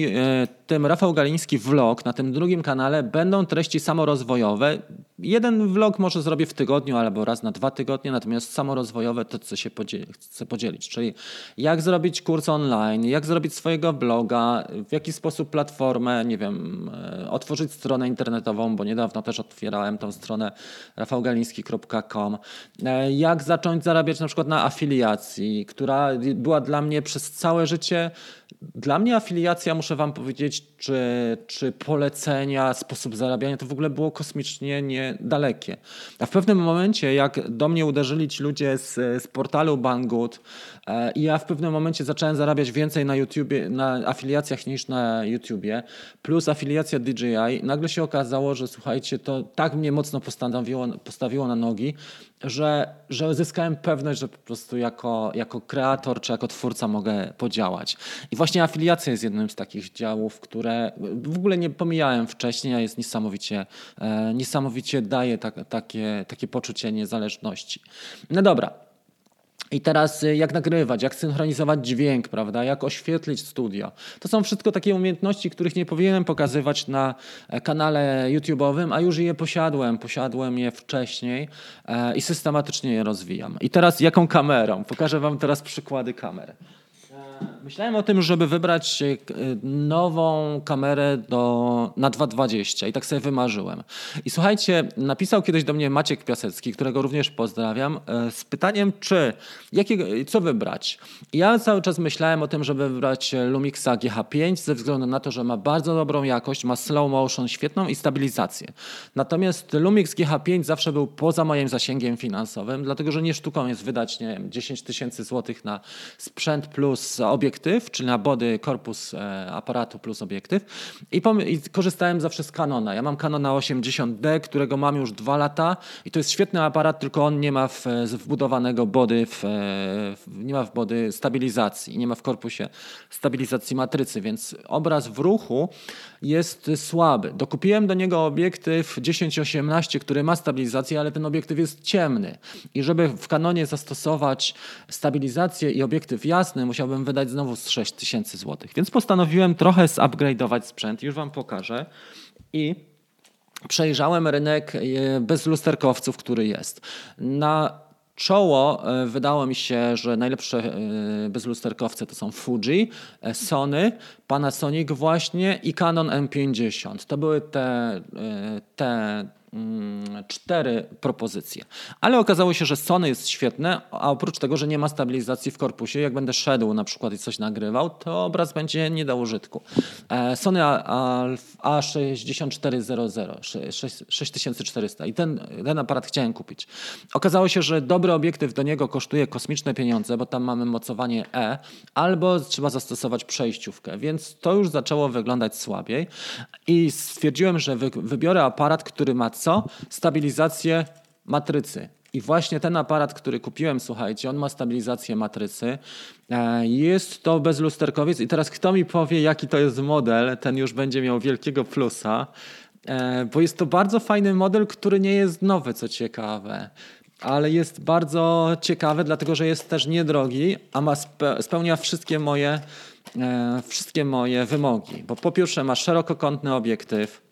Speaker 1: tym Rafał Galiński vlog, na tym drugim kanale będą treści samorozwojowe. Jeden vlog może zrobię w tygodniu albo raz na dwa tygodnie, natomiast samorozwojowe to co się podzieli, chcę podzielić, czyli jak zrobić kurs online, jak zrobić swojego bloga, w jaki sposób platformę, nie wiem, otworzyć stronę internetową, bo niedawno też otwierałem tą stronę rafałgaliński.com. E, jak zacząć zarabiać na przykład na afiliacji, która była dla mnie przez całe życie dla mnie afiliacja, muszę Wam powiedzieć, czy, czy polecenia, sposób zarabiania, to w ogóle było kosmicznie niedalekie. A w pewnym momencie, jak do mnie uderzyli ci ludzie z, z portalu Banggood e, i ja w pewnym momencie zacząłem zarabiać więcej na YouTubie, na afiliacjach niż na YouTubie, plus afiliacja DJI, nagle się okazało, że słuchajcie, to tak mnie mocno postawiło, postawiło na nogi, że, że zyskałem pewność, że po prostu jako, jako kreator czy jako twórca mogę podziałać. I właśnie afiliacja jest jednym z takich działów, które w ogóle nie pomijałem wcześniej, a jest niesamowicie, e, niesamowicie daje tak, takie, takie poczucie niezależności. No dobra, i teraz y, jak nagrywać, jak synchronizować dźwięk, prawda? Jak oświetlić studio. To są wszystko takie umiejętności, których nie powinienem pokazywać na e, kanale YouTube'owym, a już je posiadłem. Posiadłem je wcześniej e, i systematycznie je rozwijam. I teraz jaką kamerą? Pokażę Wam teraz przykłady kamer. Myślałem o tym, żeby wybrać e, nową kamerę do, na 2.20 i tak sobie wymarzyłem. I słuchajcie, napisał kiedyś do mnie Maciek Piasecki, którego również pozdrawiam, e, z pytaniem, czy jakiego, co wybrać. Ja cały czas myślałem o tym, żeby wybrać Lumixa GH5 ze względu na to, że ma bardzo dobrą jakość, ma slow motion świetną i stabilizację. Natomiast Lumix GH5 zawsze był poza moim zasięgiem finansowym, dlatego że nie sztuką jest wydać nie wiem, 10 tysięcy złotych na sprzęt plus obiektyw, czyli na body korpus e, aparatu plus obiektyw i, i korzystałem zawsze z Canona. Ja mam Canona 80D, którego mam już dwa lata i to jest świetny aparat, tylko on nie ma w, wbudowanego body, w, w, nie ma w body stabilizacji, nie ma w korpusie stabilizacji matrycy, więc obraz w ruchu jest słaby. Dokupiłem do niego obiektyw 10-18, który ma stabilizację, ale ten obiektyw jest ciemny. I żeby w Canonie zastosować stabilizację i obiektyw jasny, musiałbym wydać znowu z 6 tysięcy złotych. Więc postanowiłem trochę zupgrade'ować sprzęt, już Wam pokażę. I przejrzałem rynek e, bez lusterkowców, który jest. Na czoło e, wydało mi się, że najlepsze e, bezlusterkowce to są Fuji, Sony, Panasonic właśnie i Canon M50. To były te, te Mm, cztery propozycje. Ale okazało się, że Sony jest świetne, a oprócz tego, że nie ma stabilizacji w korpusie, jak będę szedł na przykład i coś nagrywał, to obraz będzie nie do użytku. E, Sony A6400, 6400 i ten, ten aparat chciałem kupić. Okazało się, że dobry obiektyw do niego kosztuje kosmiczne pieniądze, bo tam mamy mocowanie E, albo trzeba zastosować przejściówkę, więc to już zaczęło wyglądać słabiej i stwierdziłem, że wybiorę aparat, który ma co? Stabilizację matrycy. I właśnie ten aparat, który kupiłem, słuchajcie, on ma stabilizację matrycy. E, jest to bezlusterkowiec i teraz kto mi powie, jaki to jest model, ten już będzie miał wielkiego plusa, e, bo jest to bardzo fajny model, który nie jest nowy, co ciekawe. Ale jest bardzo ciekawy, dlatego że jest też niedrogi, a ma spełnia wszystkie moje, wszystkie moje wymogi. Bo po pierwsze ma szerokokątny obiektyw,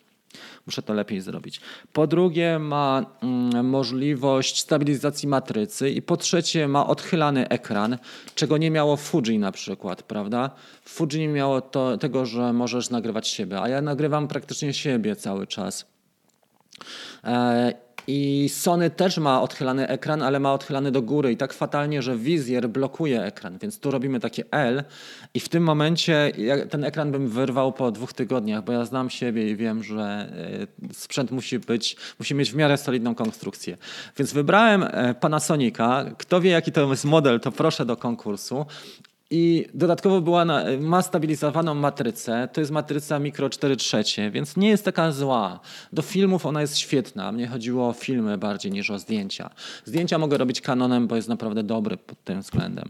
Speaker 1: Muszę to lepiej zrobić. Po drugie, ma mm, możliwość stabilizacji matrycy i po trzecie, ma odchylany ekran, czego nie miało Fuji na przykład, prawda? Fuji nie miało to, tego, że możesz nagrywać siebie, a ja nagrywam praktycznie siebie cały czas. I Sony też ma odchylany ekran, ale ma odchylany do góry i tak fatalnie, że wizjer blokuje ekran, więc tu robimy takie L i w tym momencie ten ekran bym wyrwał po dwóch tygodniach, bo ja znam siebie i wiem, że e, sprzęt musi być, musi mieć w miarę solidną konstrukcję. Więc wybrałem e, Panasonica. Kto wie jaki to jest model, to proszę do konkursu. I dodatkowo była na, ma stabilizowaną matrycę. To jest matryca mikro 4 trzecie, więc nie jest taka zła. Do filmów ona jest świetna. Mnie chodziło o filmy bardziej niż o zdjęcia. Zdjęcia mogę robić Canonem, bo jest naprawdę dobry pod tym względem.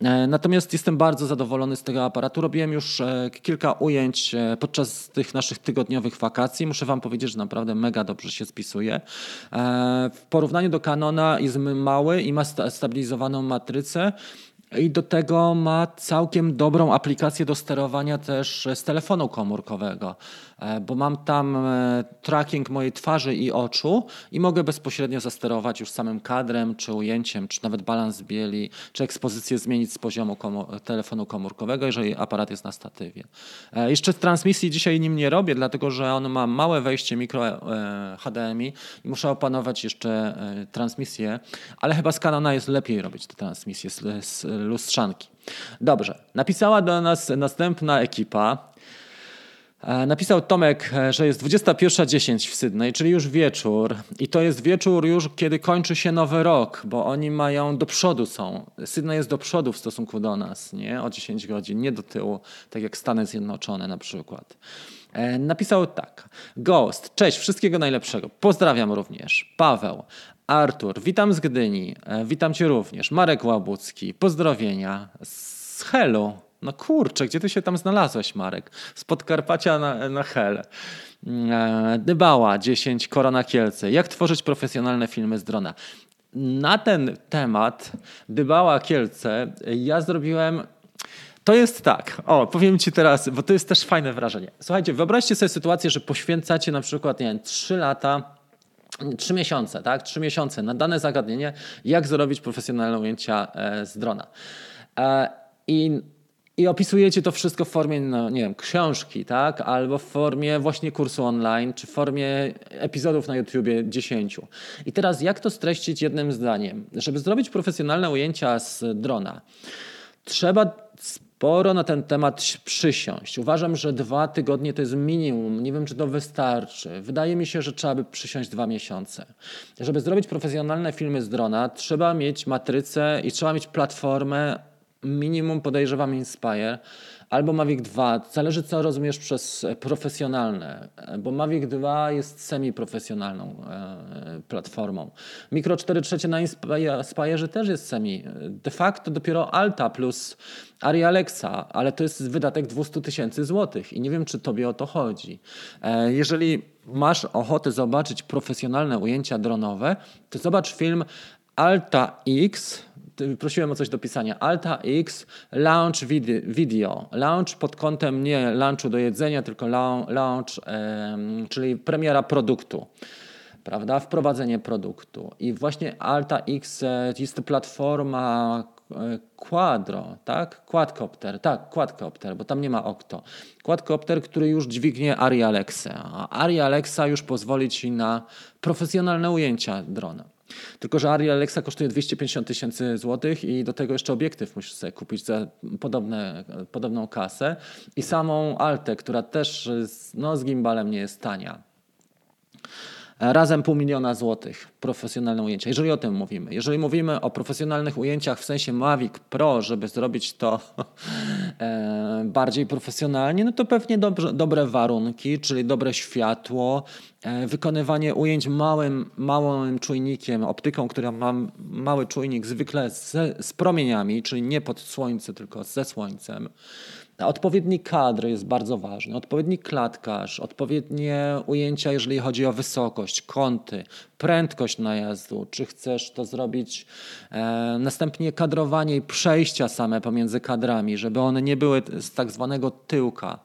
Speaker 1: E, natomiast jestem bardzo zadowolony z tego aparatu. Robiłem już e, kilka ujęć e, podczas tych naszych tygodniowych wakacji. Muszę wam powiedzieć, że naprawdę mega dobrze się spisuje. W porównaniu do Canona jest mały i ma stabilizowaną matrycę. I do tego ma całkiem dobrą aplikację do sterowania też z telefonu komórkowego. E, bo mam tam e, tracking mojej twarzy i oczu i mogę bezpośrednio zasterować już samym kadrem, czy ujęciem, czy nawet balans bieli, czy ekspozycję zmienić z poziomu komor telefonu komórkowego, jeżeli aparat jest na statywie. E, jeszcze transmisji dzisiaj nim nie robię, dlatego że on ma małe wejście mikro HDMI i muszę opanować jeszcze transmisję, ale chyba z Canona jest lepiej robić te transmisje z, z lustrzanki. Dobrze, napisała do nas następna ekipa. E, napisał Tomek, e, że jest 21.10 w Sydney, czyli już wieczór. I to jest wieczór już, kiedy kończy się nowy rok, bo oni mają do przodu są. Sydney jest do przodu w stosunku do nas, nie? O 10 godzin, nie do tyłu, tak jak Stany Zjednoczone na przykład. E, napisał tak. Ghost, cześć, wszystkiego najlepszego. Pozdrawiam również. Paweł. Artur, witam z Gdyni. Witam cię również. Marek Łabucki, pozdrowienia. Z Helu. No kurczę, gdzie ty się tam znalazłeś, Marek? Z Podkarpacia na, na Hel. E, Dybała 10, Korona Kielce. Jak tworzyć profesjonalne filmy z drona? Na ten temat Dybała Kielce ja zrobiłem to jest tak, o, powiem ci teraz, bo to jest też fajne wrażenie. Słuchajcie, wyobraźcie sobie sytuację, że poświęcacie na przykład, nie wiem, 3 lata, 3 miesiące, tak, 3 miesiące na dane zagadnienie, jak zrobić profesjonalne ujęcia e, z drona. E, I i opisujecie to wszystko w formie, no, nie wiem, książki, tak? Albo w formie właśnie kursu online, czy w formie epizodów na YouTubie 10. I teraz jak to streścić jednym zdaniem? Żeby zrobić profesjonalne ujęcia z drona, trzeba sporo na ten temat przysiąść. Uważam, że dwa tygodnie to jest minimum. Nie wiem, czy to wystarczy. Wydaje mi się, że trzeba by przysiąść dwa miesiące. Żeby zrobić profesjonalne filmy z drona, trzeba mieć matrycę i trzeba mieć platformę minimum podejrzewam Inspire albo Mavic 2. Zależy co rozumiesz przez profesjonalne, bo Mavic 2 jest semi-profesjonalną e, platformą. Micro 4 trzecie na Inspire też jest semi. De facto dopiero Alta plus Ari Alexa, ale to jest wydatek 200 tysięcy złotych i nie wiem, czy tobie o to chodzi. E, jeżeli masz ochotę zobaczyć profesjonalne ujęcia dronowe, to zobacz film Alta X prosiłem o coś do pisania. Alta X launch video. Launch pod kątem nie launchu do jedzenia, tylko launch, czyli premiera produktu prawda? Wprowadzenie produktu. I właśnie Alta X e, jest to platforma e, Quadro, tak? Quadcopter, tak, Quadcopter, bo tam nie ma Octo. Quadcopter, który już dźwignie Ari Alexa, a Ari Alexa już pozwoli Ci na profesjonalne ujęcia drona. Tylko, że Ari Alexa kosztuje 250 tysięcy złotych i do tego jeszcze obiektyw musisz sobie kupić za podobne, podobną kasę. I samą Altę, która też no, z gimbalem nie jest tania. Razem pół miliona złotych profesjonalne ujęcia, jeżeli o tym mówimy. Jeżeli mówimy o profesjonalnych ujęciach w sensie Mavic Pro, żeby zrobić to e, bardziej profesjonalnie, no to pewnie dobrze, dobre warunki, czyli dobre światło, e, wykonywanie ujęć małym, małym czujnikiem, optyką, która ma mały czujnik zwykle z, z promieniami, czyli nie pod słońce, tylko ze słońcem. Odpowiedni kadr jest bardzo ważny, odpowiedni klatkarz, odpowiednie ujęcia, jeżeli chodzi o wysokość, kąty, prędkość najazdu, czy chcesz to zrobić, e, następnie kadrowanie i przejścia same pomiędzy kadrami, żeby one nie były z tak zwanego tyłka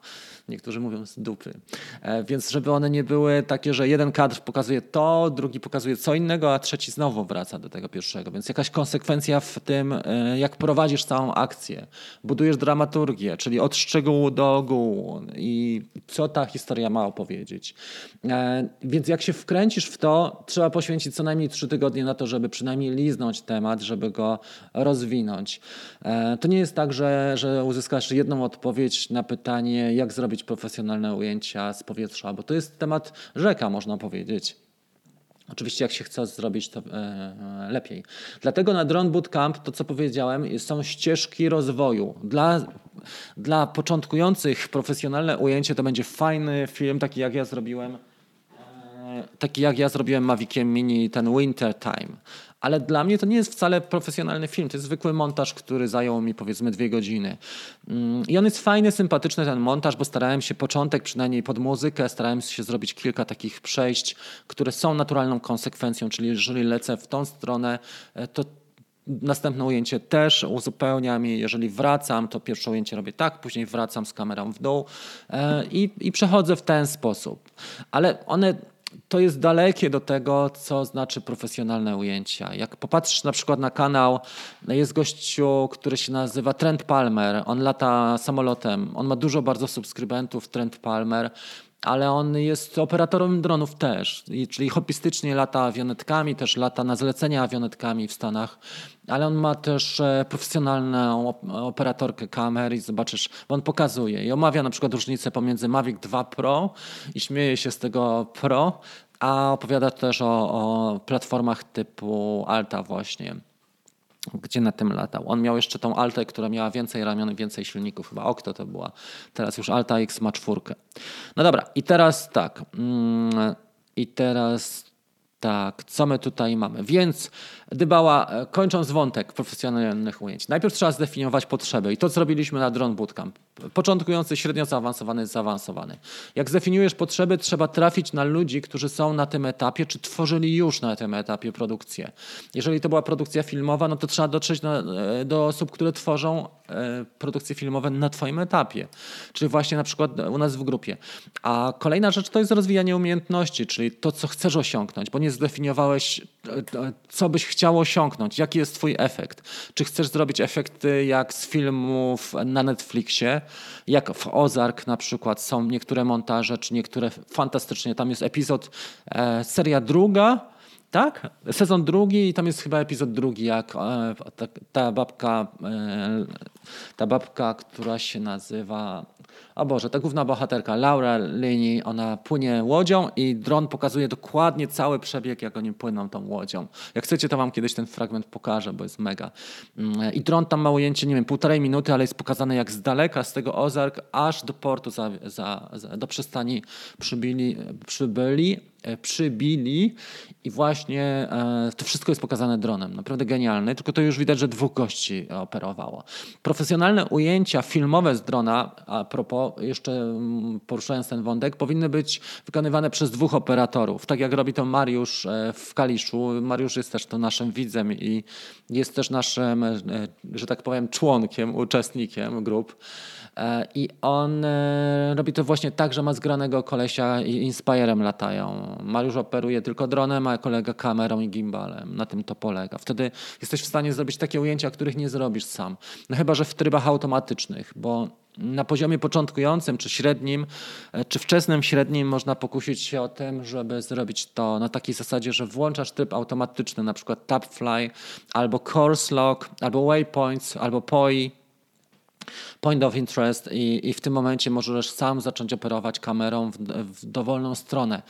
Speaker 1: niektórzy mówią z dupy. E, więc żeby one nie były takie, że jeden kadr pokazuje to, drugi pokazuje co innego, a trzeci znowu wraca do tego pierwszego. Więc jakaś konsekwencja w tym, e, jak prowadzisz całą akcję. Budujesz dramaturgię, czyli od szczegółu do ogółu i co ta historia ma opowiedzieć. E, więc jak się wkręcisz w to, trzeba poświęcić co najmniej trzy tygodnie na to, żeby przynajmniej liznąć temat, żeby go rozwinąć. To nie jest tak, że, że uzyskasz jedną odpowiedź na pytanie, jak zrobić profesjonalne ujęcia z powietrza, bo to jest temat rzeka, można powiedzieć. Oczywiście, jak się chce zrobić, to e, lepiej. Dlatego na Drone Bootcamp, to co powiedziałem, są ścieżki rozwoju. Dla, dla początkujących profesjonalne ujęcie to będzie fajny film, taki jak ja zrobiłem. E, taki jak ja zrobiłem Maviciem Mini, ten Winter Time ale dla mnie to nie jest wcale profesjonalny film. To jest zwykły montaż, który zajął mi powiedzmy dwie godziny. Mm, I on jest fajny, sympatyczny ten montaż, bo starałem się początek przynajmniej pod muzykę, starałem się zrobić kilka takich przejść, które są naturalną konsekwencją, czyli jeżeli lecę w tą stronę, e, to Następne ujęcie też uzupełniam i jeżeli wracam, to pierwsze ujęcie robię tak, później wracam z kamerą w dół e, i, i przechodzę w ten sposób. Ale one to jest dalekie do tego, co znaczy profesjonalne ujęcia. Jak popatrzysz na przykład na kanał, jest gościu, który się nazywa Trent Palmer. On lata samolotem. On ma dużo bardzo subskrybentów, Trent Palmer ale on jest operatorem dronów też, czyli hobbystycznie lata awionetkami, też lata na zlecenia awionetkami w Stanach, ale on ma też e, profesjonalną operatorkę kamer i zobaczysz, bo on pokazuje i omawia na przykład różnicę pomiędzy Mavic 2 Pro i śmieje się z tego Pro, a opowiada też o, o platformach typu Alta właśnie gdzie na tym latał. On miał jeszcze tą Altę, która miała więcej ramion, więcej silników, chyba Octo to była. Teraz już Alta X ma czwórkę. No dobra, i teraz tak. Mm, I teraz Tak, co my tutaj mamy? Więc Dybała, e, kończąc wątek profesjonalnych ujęć, najpierw trzeba zdefiniować potrzeby i to co robiliśmy na Drone Bootcamp. Początkujący, średnio zaawansowany, zaawansowany. Jak zdefiniujesz potrzeby, trzeba trafić na ludzi, którzy są na tym etapie, czy tworzyli już na tym etapie produkcję. Jeżeli to była produkcja filmowa, no to trzeba dotrzeć na, e, do osób, które tworzą e, produkcje filmowe na twoim etapie. Czyli właśnie na przykład u nas w grupie. A kolejna rzecz to jest rozwijanie umiejętności, czyli to, co chcesz osiągnąć, bo nie zdefiniowałeś, co byś chciał osiągnąć, jaki jest twój efekt. Czy chcesz zrobić efekty jak z filmów na Netflixie, jak w Ozark na przykład są niektóre montaże, czy niektóre fantastycznie, tam jest epizod, e, seria druga, tak? Sezon drugi i tam jest chyba epizod drugi, jak e, ta, babka, e, ta babka, która się nazywa o Boże, ta główna bohaterka, Laura Linney, ona płynie łodzią i dron pokazuje dokładnie cały przebieg, jak oni płyną tą łodzią. Jak chcecie, to wam kiedyś ten fragment pokażę, bo jest mega. Mm, I dron tam ma ujęcie, nie wiem, półtorej minuty, ale jest pokazane jak z daleka, z tego Ozark, aż do portu, za, za, za do przystani przybili, przybyli E, przybili i właśnie e, to wszystko jest pokazane dronem. Naprawdę genialne, tylko to już widać, że dwóch gości operowało. Profesjonalne ujęcia filmowe z drona, a propos, jeszcze mm, poruszając ten wątek, powinny być wykonywane przez dwóch operatorów. Tak jak robi to Mariusz e, w Kaliszu. Mariusz jest też to naszym widzem i jest też naszym, że tak powiem, członkiem, uczestnikiem grup. E, I on e, robi to właśnie tak, że ma zgranego kolesia i Inspirem latają. Mariusz operuje tylko dronem, a kolega kamerą i gimbalem. Na tym to polega. Wtedy jesteś w stanie zrobić takie ujęcia, których nie zrobisz sam. No chyba, że w trybach automatycznych, bo na poziomie początkującym, czy średnim, e, czy wczesnym średnim można pokusić się o tym, żeby zrobić to na takiej zasadzie, że włączasz tryb automatyczny, na przykład Tapfly, albo Course Lock, albo Waypoints, albo POI, point of interest i, i w tym momencie możesz sam zacząć operować kamerą w, w dowolną stronę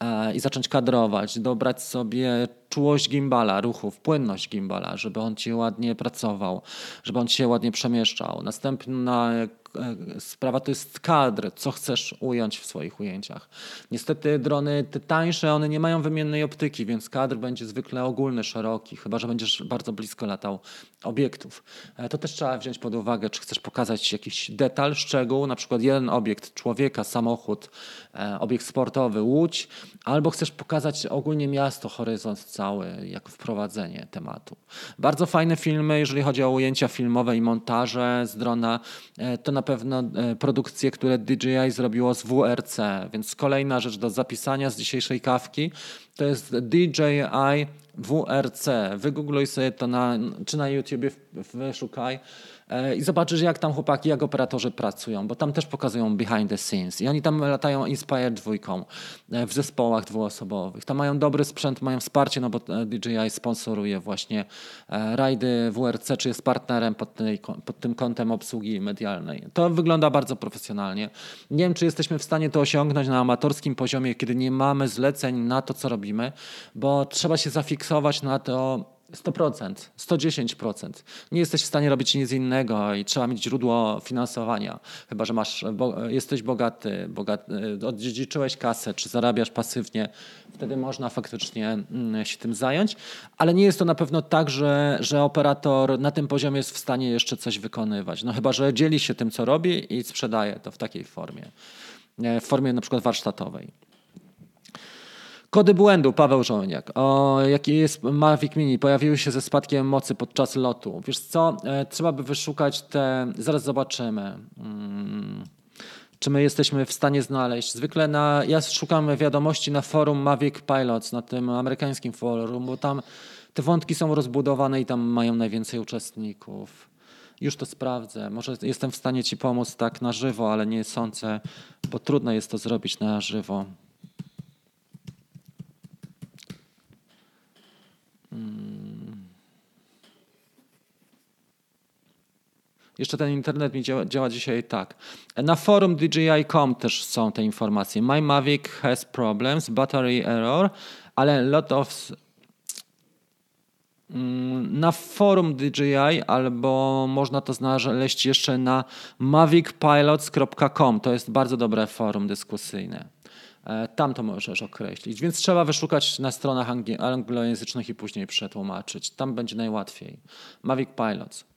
Speaker 1: e, i zacząć kadrować, dobrać sobie czułość gimbala, ruchów, płynność gimbala, żeby on ci ładnie pracował, żeby on się ładnie przemieszczał. Następna E, sprawa to jest kadr, co chcesz ująć w swoich ujęciach. Niestety drony te tańsze, one nie mają wymiennej optyki, więc kadr będzie zwykle ogólny, szeroki, chyba że będziesz bardzo blisko latał obiektów. E, to też trzeba wziąć pod uwagę, czy chcesz pokazać jakiś detal, szczegół, na przykład jeden obiekt człowieka, samochód, e, obiekt sportowy, łódź, albo chcesz pokazać ogólnie miasto, horyzont cały, jako wprowadzenie tematu. Bardzo fajne filmy, jeżeli chodzi o ujęcia filmowe i montaże z drona, to na pewno e, produkcje, które DJI zrobiło z WRC, więc kolejna rzecz do zapisania z dzisiejszej kawki to jest DJI WRC. Wygoogluj sobie to na, czy na YouTubie wyszukaj E, i zobaczysz, jak tam chłopaki, jak operatorzy pracują, bo tam też pokazują behind the scenes. I oni tam latają Inspire dwójką e, w zespołach dwuosobowych. Tam mają dobry sprzęt, mają wsparcie, no bo e, DJI sponsoruje właśnie rajdy WRC, czy jest partnerem pod, tej, pod tym kątem obsługi medialnej. To wygląda bardzo profesjonalnie. Nie wiem, czy jesteśmy w stanie to osiągnąć na amatorskim poziomie, kiedy nie mamy zleceń na to, co robimy, bo trzeba się zafiksować na to, 100%, 110%. Nie jesteś w stanie robić nic innego i trzeba mieć źródło finansowania. Chyba, że masz, bo, jesteś bogaty, bogaty, odziedziczyłeś kasę, czy zarabiasz pasywnie, wtedy można faktycznie mm, się tym zająć. Ale nie jest to na pewno tak, że, że operator na tym poziomie jest w stanie jeszcze coś wykonywać. No chyba, że dzieli się tym, co robi i sprzedaje to w takiej formie. W formie na przykład warsztatowej. Kody błędu, Paweł Żołniak. O, jaki jest Mavic Mini? Pojawiły się ze spadkiem mocy podczas lotu. Wiesz co, e, trzeba by wyszukać te, zaraz zobaczymy. Hmm. Czy my jesteśmy w stanie znaleźć? Zwykle na, ja szukam wiadomości na forum Mavic Pilots, na tym amerykańskim forum, bo tam te wątki są rozbudowane i tam mają najwięcej uczestników. Już to sprawdzę. Może jestem w stanie Ci pomóc tak na żywo, ale nie sądzę, bo trudno jest to zrobić na żywo. Jeszcze ten internet mi działa, działa, dzisiaj tak. Na forum DJI.com też są te informacje. My Mavic has problems, battery error, ale lot of hmm, na forum DJI albo można to znaleźć jeszcze na mavicpilots.com. To jest bardzo dobre forum dyskusyjne. E, tam to możesz określić, więc trzeba wyszukać na stronach anglojęzycznych i później przetłumaczyć. Tam będzie najłatwiej. Mavic Pilots.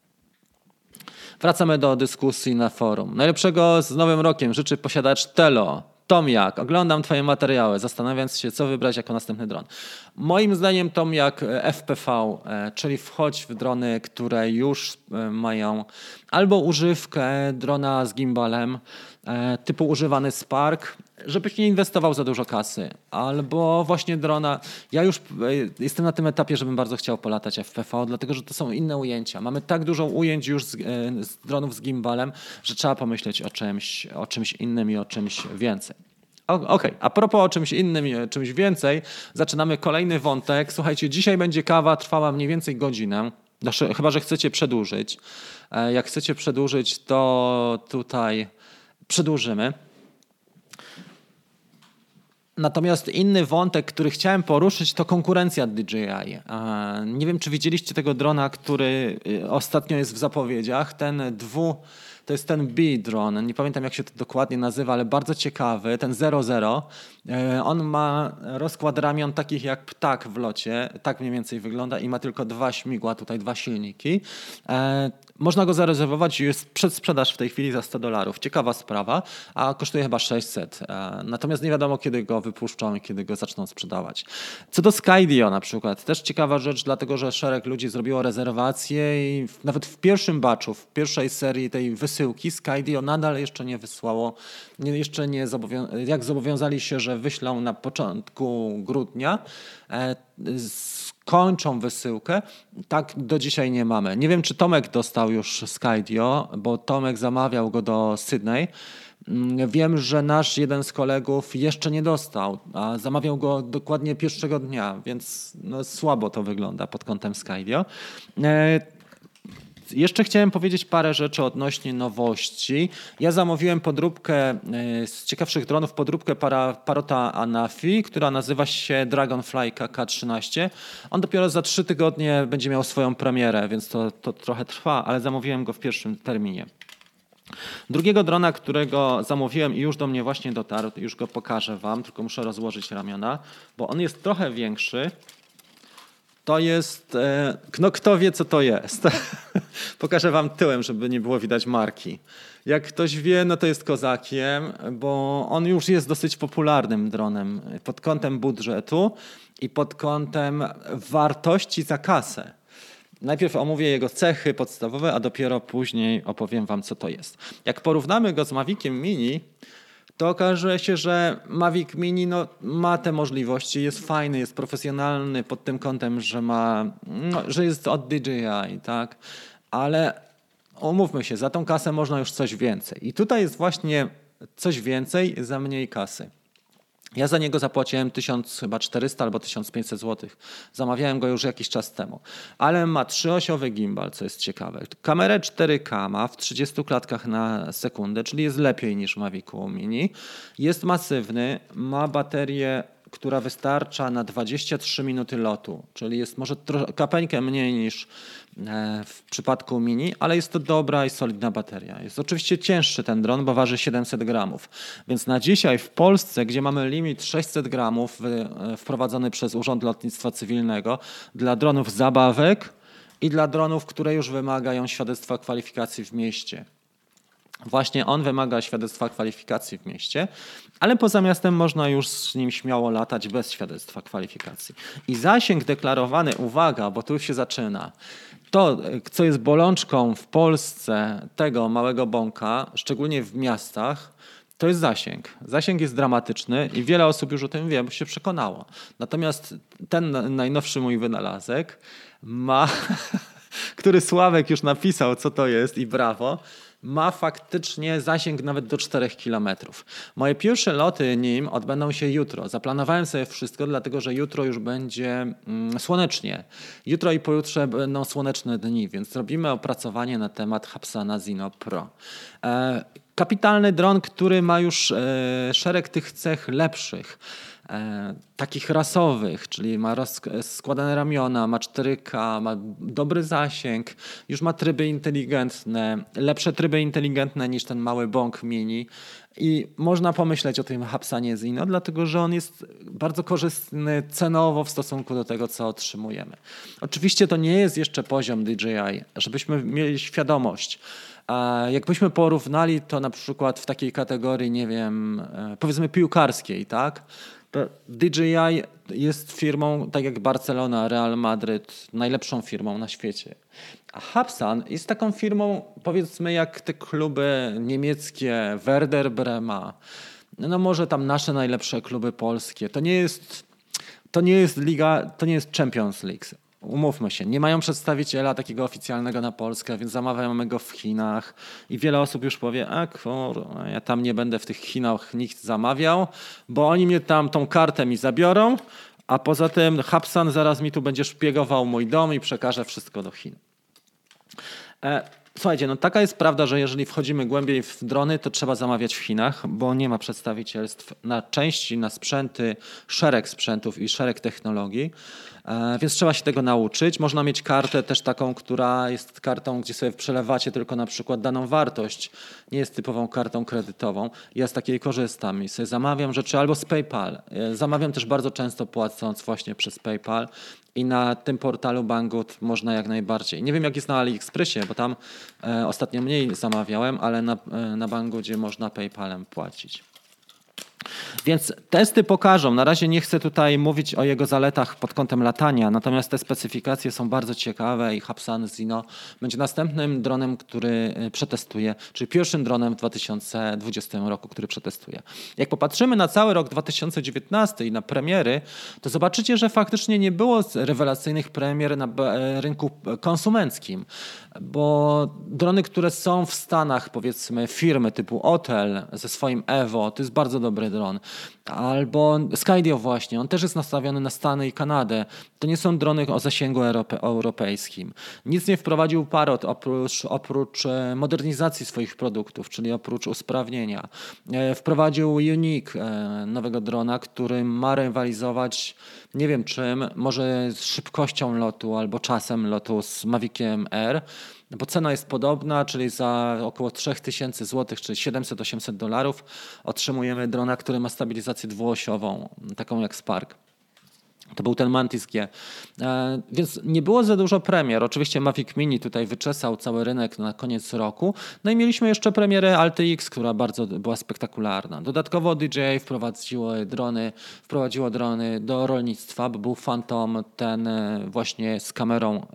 Speaker 1: Wracamy do dyskusji na forum. Najlepszego z nowym rokiem życzy posiadacz Telo. Tomiak, oglądam Twoje materiały, zastanawiając się, co wybrać jako następny dron. Moim zdaniem Tomiak e, FPV, e, czyli wchodź w drony, które już e, mają albo używkę drona z gimbalem, typu używany Spark, żebyś nie inwestował za dużo kasy, albo właśnie drona. Ja już jestem na tym etapie, żebym bardzo chciał polatać FPV, dlatego że to są inne ujęcia. Mamy tak dużo ujęć już z, z dronów z gimbalem, że trzeba pomyśleć o czymś, o czymś innym i o czymś więcej. Okej, okay. a propos o czymś innym, czymś więcej, zaczynamy kolejny wątek. Słuchajcie, dzisiaj będzie kawa trwała mniej więcej godzinę. Znaczy, chyba, że chcecie przedłużyć. E, jak chcecie przedłużyć, to tutaj przedłużymy. Natomiast inny wątek, który chciałem poruszyć, to konkurencja DJI. E, nie wiem, czy widzieliście tego drona, który y, ostatnio jest w zapowiedziach. Ten dwu to jest ten B-drone, nie pamiętam jak się to dokładnie nazywa, ale bardzo ciekawy, ten 00. E, on ma rozkład ramion takich jak ptak w locie, tak mniej więcej wygląda i ma tylko dwa śmigła, tutaj dwa silniki. E, można go zarezerwować, jest przedsprzedaż w tej chwili za 100 dolarów. Ciekawa sprawa, a kosztuje chyba 600. E, natomiast nie wiadomo, kiedy go wypuszczą i kiedy go zaczną sprzedawać. Co do Skydio na przykład, też ciekawa rzecz, dlatego że szereg ludzi zrobiło rezerwację i nawet w pierwszym batchu, w pierwszej serii tej wysyłki Skydio nadal jeszcze nie wysłało, jeszcze nie zobowią jak zobowiązali się, że wyślą na początku grudnia, e, kończą wysyłkę. Tak do dzisiaj nie mamy. Nie wiem, czy Tomek dostał już Skydio, bo Tomek zamawiał go do Sydney. Mm, wiem, że nasz jeden z kolegów jeszcze nie dostał, a zamawiał go dokładnie pierwszego dnia, więc no słabo to wygląda pod kątem Skydio. Jeszcze chciałem powiedzieć parę rzeczy odnośnie nowości. Ja zamówiłem podróbkę e, z ciekawszych dronów, podróbkę para, Parota Anafi, która nazywa się Dragonfly KK13. On dopiero za trzy tygodnie będzie miał swoją premierę, więc to, to trochę trwa, ale zamówiłem go w pierwszym terminie. Drugiego drona, którego zamówiłem i już do mnie właśnie dotarł, już go pokażę Wam, tylko muszę rozłożyć ramiona, bo on jest trochę większy. To jest, e, no kto wie co to jest. Pokażę wam tyłem, żeby nie było widać marki. Jak ktoś wie, no to jest kozakiem, bo on już jest dosyć popularnym dronem pod kątem budżetu i pod kątem wartości za kasę. Najpierw omówię jego cechy podstawowe, a dopiero później opowiem wam, co to jest. Jak porównamy go z Maviciem Mini, to okaże się, że Mavic Mini no, ma te możliwości, jest fajny, jest profesjonalny pod tym kątem, że ma, no, że jest od DJI, tak? Ale umówmy się, za tą kasę można już coś więcej. I tutaj jest właśnie coś więcej za mniej kasy. Ja za niego zapłaciłem 1400 albo 1500 zł. Zamawiałem go już jakiś czas temu. Ale ma trzyosiowy gimbal, co jest ciekawe. Kamerę 4K ma w 30 klatkach na sekundę, czyli jest lepiej niż Mavicu Mini. Jest masywny, ma baterię która wystarcza na 23 minuty lotu, czyli jest może kapeńkę mniej niż w przypadku Mini, ale jest to dobra i solidna bateria. Jest oczywiście cięższy ten dron, bo waży 700 gramów. Więc na dzisiaj w Polsce, gdzie mamy limit 600 gramów e, wprowadzony przez Urząd Lotnictwa Cywilnego dla dronów zabawek i dla dronów, które już wymagają świadectwa kwalifikacji w mieście. Właśnie on wymaga świadectwa kwalifikacji w mieście, ale poza miastem można już z nim śmiało latać bez świadectwa kwalifikacji. I zasięg deklarowany, uwaga, bo tu się zaczyna. To, co jest bolączką w Polsce tego małego bąka, szczególnie w miastach, to jest zasięg. Zasięg jest dramatyczny i wiele osób już o tym wie, bo się przekonało. Natomiast ten najnowszy mój wynalazek ma, który Sławek już napisał, co to jest i brawo, ma faktycznie zasięg nawet do 4 km. Moje pierwsze loty nim odbędą się jutro. Zaplanowałem sobie wszystko, dlatego że jutro już będzie mm, słonecznie. Jutro i pojutrze będą słoneczne dni, więc zrobimy opracowanie na temat Hapsana Zino Pro. E, kapitalny dron, który ma już e, szereg tych cech lepszych. E, takich rasowych, czyli ma składane ramiona, ma 4K, ma dobry zasięg, już ma tryby inteligentne, lepsze tryby inteligentne niż ten mały bąk mini. I można pomyśleć o tym Hapsanie Zino, dlatego że on jest bardzo korzystny cenowo w stosunku do tego, co otrzymujemy. Oczywiście to nie jest jeszcze poziom DJI, żebyśmy mieli świadomość. Jakbyśmy porównali to na przykład w takiej kategorii, nie wiem, e, powiedzmy piłkarskiej, tak? DJI jest firmą, tak jak Barcelona, Real Madryt, najlepszą firmą na świecie. A Hapsan jest taką firmą, powiedzmy, jak te kluby niemieckie, Werder Brema, no może tam nasze najlepsze kluby polskie. To nie jest, to nie jest liga, to nie jest Champions League. Umówmy się, nie mają przedstawiciela takiego oficjalnego na Polskę, więc zamawiamy go w Chinach i wiele osób już powie, a ja tam nie będę w tych Chinach nikt zamawiał, bo oni mnie tam tą kartę mi zabiorą, a poza tym Hapsan zaraz mi tu będzie szpiegował mój dom i przekaże wszystko do Chin. E, słuchajcie, no taka jest prawda, że jeżeli wchodzimy głębiej w drony, to trzeba zamawiać w Chinach, bo nie ma przedstawicielstw na części, na sprzęty, szereg sprzętów i szereg technologii. E, więc trzeba się tego nauczyć. Można mieć kartę też taką, która jest kartą, gdzie sobie przelewacie tylko na przykład daną wartość. Nie jest typową kartą kredytową. Ja z takiej korzystam i sobie zamawiam rzeczy albo z PayPal. E, zamawiam też bardzo często płacąc właśnie przez PayPal i na tym portalu Banggood można jak najbardziej. Nie wiem jak jest na AliExpressie, bo tam e, ostatnio mniej zamawiałem, ale na, e, na Banggoodzie można PayPalem płacić. Więc testy pokażą. Na razie nie chcę tutaj mówić o jego zaletach pod kątem latania, natomiast te specyfikacje są bardzo ciekawe i Hapsan Zino będzie następnym dronem, który y, przetestuje, czyli pierwszym dronem w 2020 roku, który przetestuje. Jak popatrzymy na cały rok 2019 i na premiery, to zobaczycie, że faktycznie nie było rewelacyjnych premier na e, rynku konsumenckim, bo drony, które są w Stanach, powiedzmy firmy typu Otel ze swoim Evo, to jest bardzo dobry dron. Albo Skydio właśnie, on też jest nastawiony na Stany i Kanadę. To nie są drony o zasięgu europejskim. Nic nie wprowadził Parrot oprócz, oprócz e, modernizacji swoich produktów, czyli oprócz usprawnienia. E, wprowadził Unique, e, nowego drona, który ma rywalizować nie wiem czym, może z szybkością lotu albo czasem lotu z Maviciem Air bo cena jest podobna, czyli za około 3000 zł, czyli 700-800 dolarów otrzymujemy drona, który ma stabilizację dwuosiową, taką jak Spark. To był ten Mantis G. E, więc nie było za dużo premier. Oczywiście Mavic Mini tutaj wyczesał cały rynek na koniec roku. No i mieliśmy jeszcze premierę X, która bardzo była spektakularna. Dodatkowo DJI wprowadziło drony, wprowadziło drony do rolnictwa, bo był Phantom ten e, właśnie z kamerą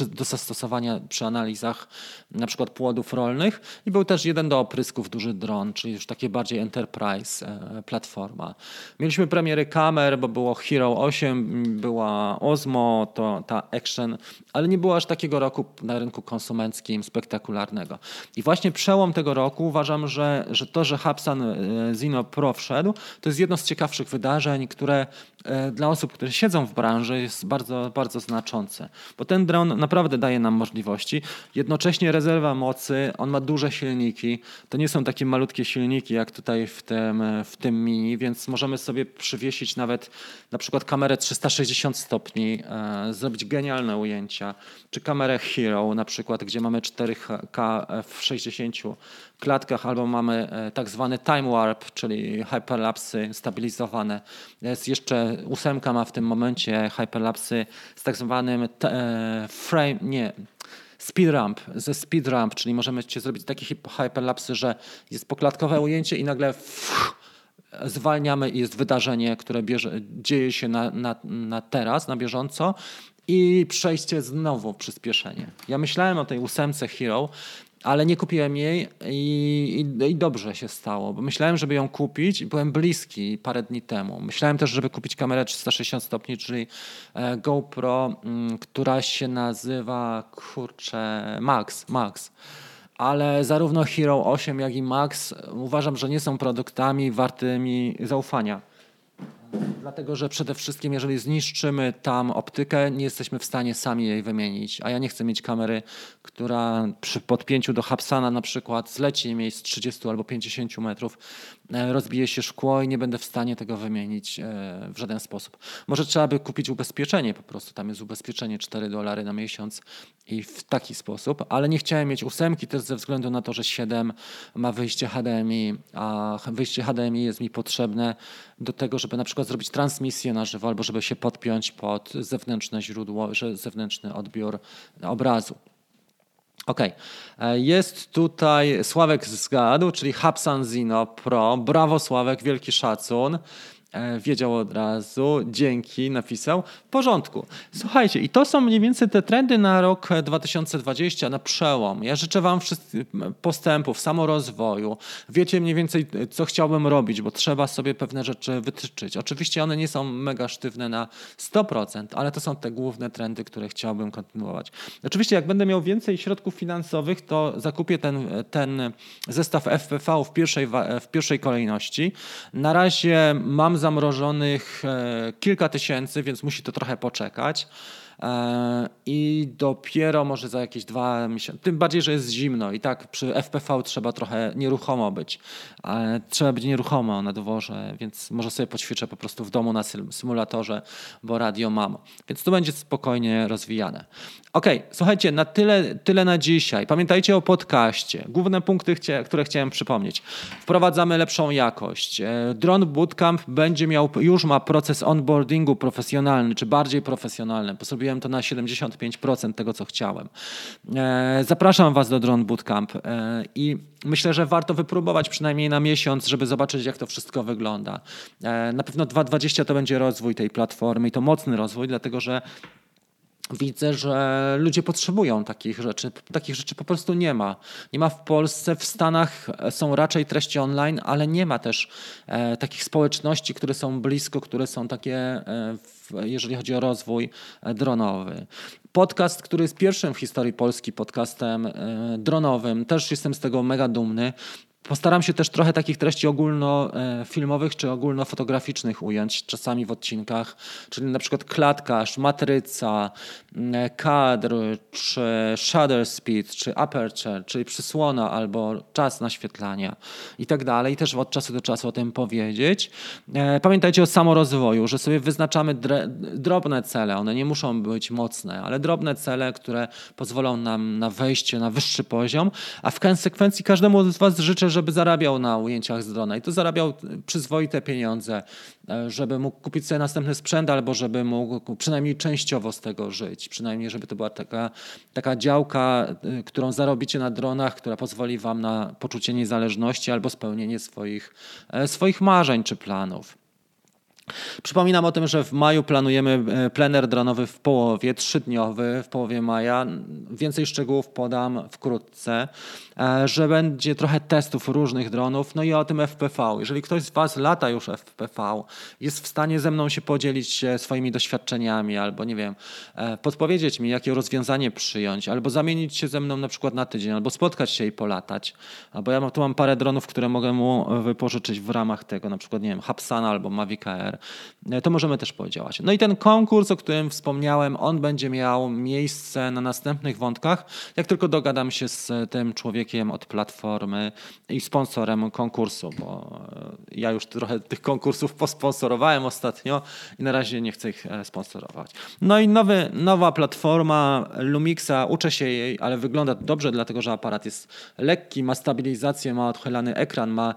Speaker 1: e, do zastosowania przy analizach na przykład płodów rolnych i był też jeden do oprysków duży dron, czyli już takie bardziej enterprise platforma. Mieliśmy premiery kamer, bo było Hero 8, była Osmo, to ta Action, ale nie było aż takiego roku na rynku konsumenckim spektakularnego. I właśnie przełom tego roku uważam, że, że to, że Hapsan e, Zino Pro wszedł, to jest jedno z ciekawszych wydarzeń, które e, dla osób, które siedzą w branży jest bardzo, bardzo znaczące. Bo ten dron naprawdę daje nam możliwości. Jednocześnie rezerwa mocy, on ma duże silniki. To nie są takie malutkie silniki jak tutaj w tym, w tym mini, więc możemy sobie przywiesić nawet na przykład kamerę 360 stopni, e, zrobić genialne ujęcia, czy kamerę Hero na przykład, gdzie mamy 4K w 60 klatkach, albo mamy e, tak zwany time warp, czyli hyperlapsy stabilizowane. Jest jeszcze ósemka ma w tym momencie hyperlapsy z tak zwanym e, frame, nie, speed ramp, ze speed ramp, czyli możemy zrobić takie hyperlapsy, że jest poklatkowe ujęcie i nagle zwalniamy i jest wydarzenie, które bierze, dzieje się na, na, na teraz, na bieżąco i przejście znowu przyspieszenie. Ja myślałem o tej ósemce Hero, ale nie kupiłem jej i, i, i, dobrze się stało, bo myślałem, żeby ją kupić i byłem bliski parę dni temu. Myślałem też, żeby kupić kamerę 360 stopni, czyli e, GoPro, m, która się nazywa, kurczę, Max, Max ale zarówno Hero 8, jak i Max uważam, że nie są produktami wartymi zaufania. Dlatego, że przede wszystkim, jeżeli zniszczymy tam optykę, nie jesteśmy w stanie sami jej wymienić. A ja nie chcę mieć kamery, która przy podpięciu do Hapsana na przykład zleci mi z 30 albo 50 metrów, e, rozbije się szkło i nie będę w stanie tego wymienić e, w żaden sposób. Może trzeba by kupić ubezpieczenie po prostu. Tam jest ubezpieczenie 4 dolary na miesiąc i w taki sposób, ale nie chciałem mieć ósemki też ze względu na to, że 7 ma wyjście HDMI, a wyjście HDMI jest mi potrzebne do tego, żeby na przykład zrobić transmisję na żywo albo żeby się podpiąć pod zewnętrzne źródło, zewnętrzny odbiór obrazu. Ok, jest tutaj Sławek zgadł, czyli Hapsan Zino Pro. Brawo Sławek, wielki szacun. E, wiedział od razu, dzięki, napisał. W porządku. Słuchajcie, i to są mniej więcej te trendy na rok 2020, na przełom. Ja życzę Wam postępów, samorozwoju. Wiecie mniej więcej, co chciałbym robić, bo trzeba sobie pewne rzeczy wytyczyć. Oczywiście one nie są mega sztywne na 100%, ale to są te główne trendy, które chciałbym kontynuować. Oczywiście, jak będę miał więcej środków finansowych, to zakupię ten, ten zestaw FPV w pierwszej, w pierwszej kolejności. Na razie mam zamrożonych e, kilka tysięcy, więc musi to trochę poczekać. E, I dopiero może za jakieś dwa miesiące, tym bardziej, że jest zimno i tak przy FPV trzeba trochę nieruchomo być. Trzeba być nieruchomo na dworze, więc może sobie poćwiczę po prostu w domu na symulatorze, bo radio mam. Więc to będzie spokojnie rozwijane. Ok, słuchajcie, na tyle, tyle na dzisiaj. Pamiętajcie o podcaście. Główne punkty, które chciałem przypomnieć. Wprowadzamy lepszą jakość. E, Drone Bootcamp będzie miał, już ma proces onboardingu profesjonalny, czy bardziej profesjonalny. Zrobiłem to na 75% tego, co chciałem. E, zapraszam Was do Drone Bootcamp e, i myślę, że warto wypróbować przynajmniej na miesiąc, żeby zobaczyć, jak to wszystko wygląda. Na pewno 2.20 to będzie rozwój tej platformy i to mocny rozwój, dlatego że widzę, że ludzie potrzebują takich rzeczy. Takich rzeczy po prostu nie ma. Nie ma w Polsce, w Stanach są raczej treści online, ale nie ma też e, takich społeczności, które są blisko, które są takie, e, w, jeżeli chodzi o rozwój e, dronowy. Podcast, który jest pierwszym w historii Polski podcastem e, dronowym, też jestem z tego mega dumny. Postaram się też trochę takich treści ogólnofilmowych czy ogólnofotograficznych ująć czasami w odcinkach, czyli na przykład klatkarz, matryca, mm, kadr, czy shutter speed, czy aperture, czyli przysłona albo czas naświetlania i tak dalej. Też od czasu do czasu o tym powiedzieć. E, pamiętajcie o samorozwoju, że sobie wyznaczamy drobne cele. One nie muszą być mocne, ale drobne cele, które pozwolą nam na wejście na wyższy poziom, a w konsekwencji każdemu z Was życzę, żeby zarabiał na ujęciach z drona i to zarabiał przyzwoite pieniądze, e, żeby mógł kupić sobie następny sprzęt albo żeby mógł przynajmniej częściowo z tego żyć. Przynajmniej, żeby to była taka, taka działka, e, którą zarobicie na dronach, która pozwoli wam na poczucie niezależności albo spełnienie swoich, e, swoich marzeń czy planów. Przypominam o tym, że w maju planujemy e, plener dronowy w połowie, trzydniowy w połowie maja. Więcej szczegółów podam wkrótce, e, że będzie trochę testów różnych dronów, no i o tym FPV. Jeżeli ktoś z Was lata już FPV, jest w stanie ze mną się podzielić swoimi doświadczeniami, albo nie wiem, e, podpowiedzieć mi, jakie rozwiązanie przyjąć, albo zamienić się ze mną na przykład na tydzień, albo spotkać się i polatać. Bo ja tu mam parę dronów, które mogę mu wypożyczyć w ramach tego, na przykład, nie wiem, Hapsana albo Mavic Air E, to możemy też podziałać. No i ten konkurs, o którym wspomniałem, on będzie miał miejsce na następnych wątkach, jak tylko dogadam się z tym człowiekiem od platformy i sponsorem konkursu, bo e, ja już trochę tych konkursów posponsorowałem ostatnio i na razie nie chcę ich e, sponsorować. No i nowy, nowa platforma Lumixa, uczę się jej, ale wygląda dobrze, dlatego że aparat jest lekki, ma stabilizację, ma odchylany ekran, ma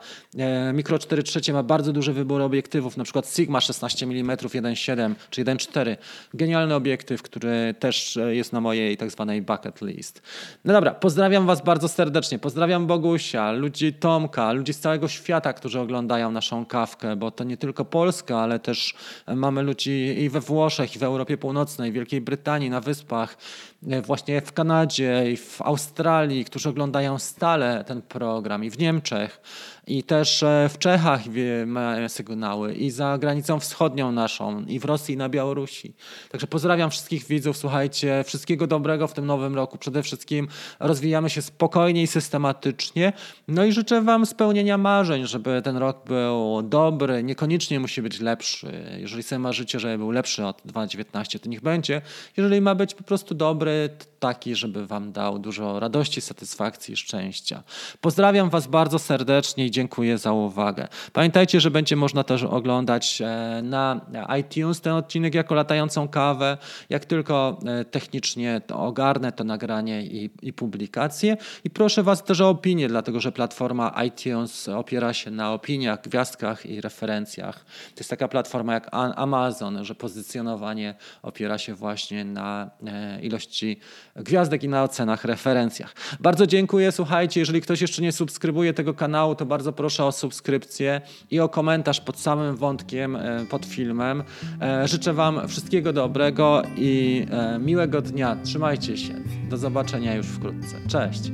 Speaker 1: mikro 4 trzecie, ma bardzo duży wybór obiektywów, na przykład Sigma 16 mm 1.7 czy 1.4. Genialny obiektyw, który też e, jest na mojej tak zwanej bucket list. No dobra, pozdrawiam Was bardzo serdecznie. Pozdrawiam Bogusia, ludzi Tomka, ludzi z całego świata, którzy oglądają naszą kawkę, bo to nie tylko Polska, ale też mamy ludzi i we Włoszech, i w Europie Północnej, Wielkiej Brytanii, na Wyspach. E, właśnie w Kanadzie i w Australii, którzy oglądają stale ten program i w Niemczech i też e, w Czechach wie- mają sygnały i za granicą wschodnią naszą i w Rosji i na Białorusi. Także pozdrawiam wszystkich widzów, słuchajcie, wszystkiego dobrego w tym nowym roku. Przede wszystkim rozwijamy się spokojnie i systematycznie. No i życzę wam spełnienia marzeń, żeby ten rok był dobry, niekoniecznie musi być lepszy. Jeżeli sobie marzycie, żeby był lepszy od 2019, to niech będzie. Jeżeli ma być po prostu dobry, to taki, żeby wam dał dużo radości, satysfakcji i szczęścia. Pozdrawiam was bardzo serdecznie i dziękuję za uwagę. Pamiętajcie, że będzie można też oglądać e, na iTunes ten odcinek jako latającą kawę. Jak tylko e, technicznie to ogarnę to nagranie i, i publikację. I proszę was też o opinię, dlatego że platforma iTunes opiera się na opiniach, gwiazdkach i referencjach. To jest taka platforma jak Amazon, że pozycjonowanie opiera się właśnie na e, ilości gwiazdek i na ocenach, referencjach. Bardzo dziękuję. Słuchajcie, jeżeli ktoś jeszcze nie subskrybuje tego kanału, to bardzo proszę o subskrypcję i o komentarz pod samym wątkiem, e, pod filmem. E, Życzę Wam wszystkiego dobrego i e, miłego dnia. Trzymajcie się. Do zobaczenia już wkrótce. Cześć.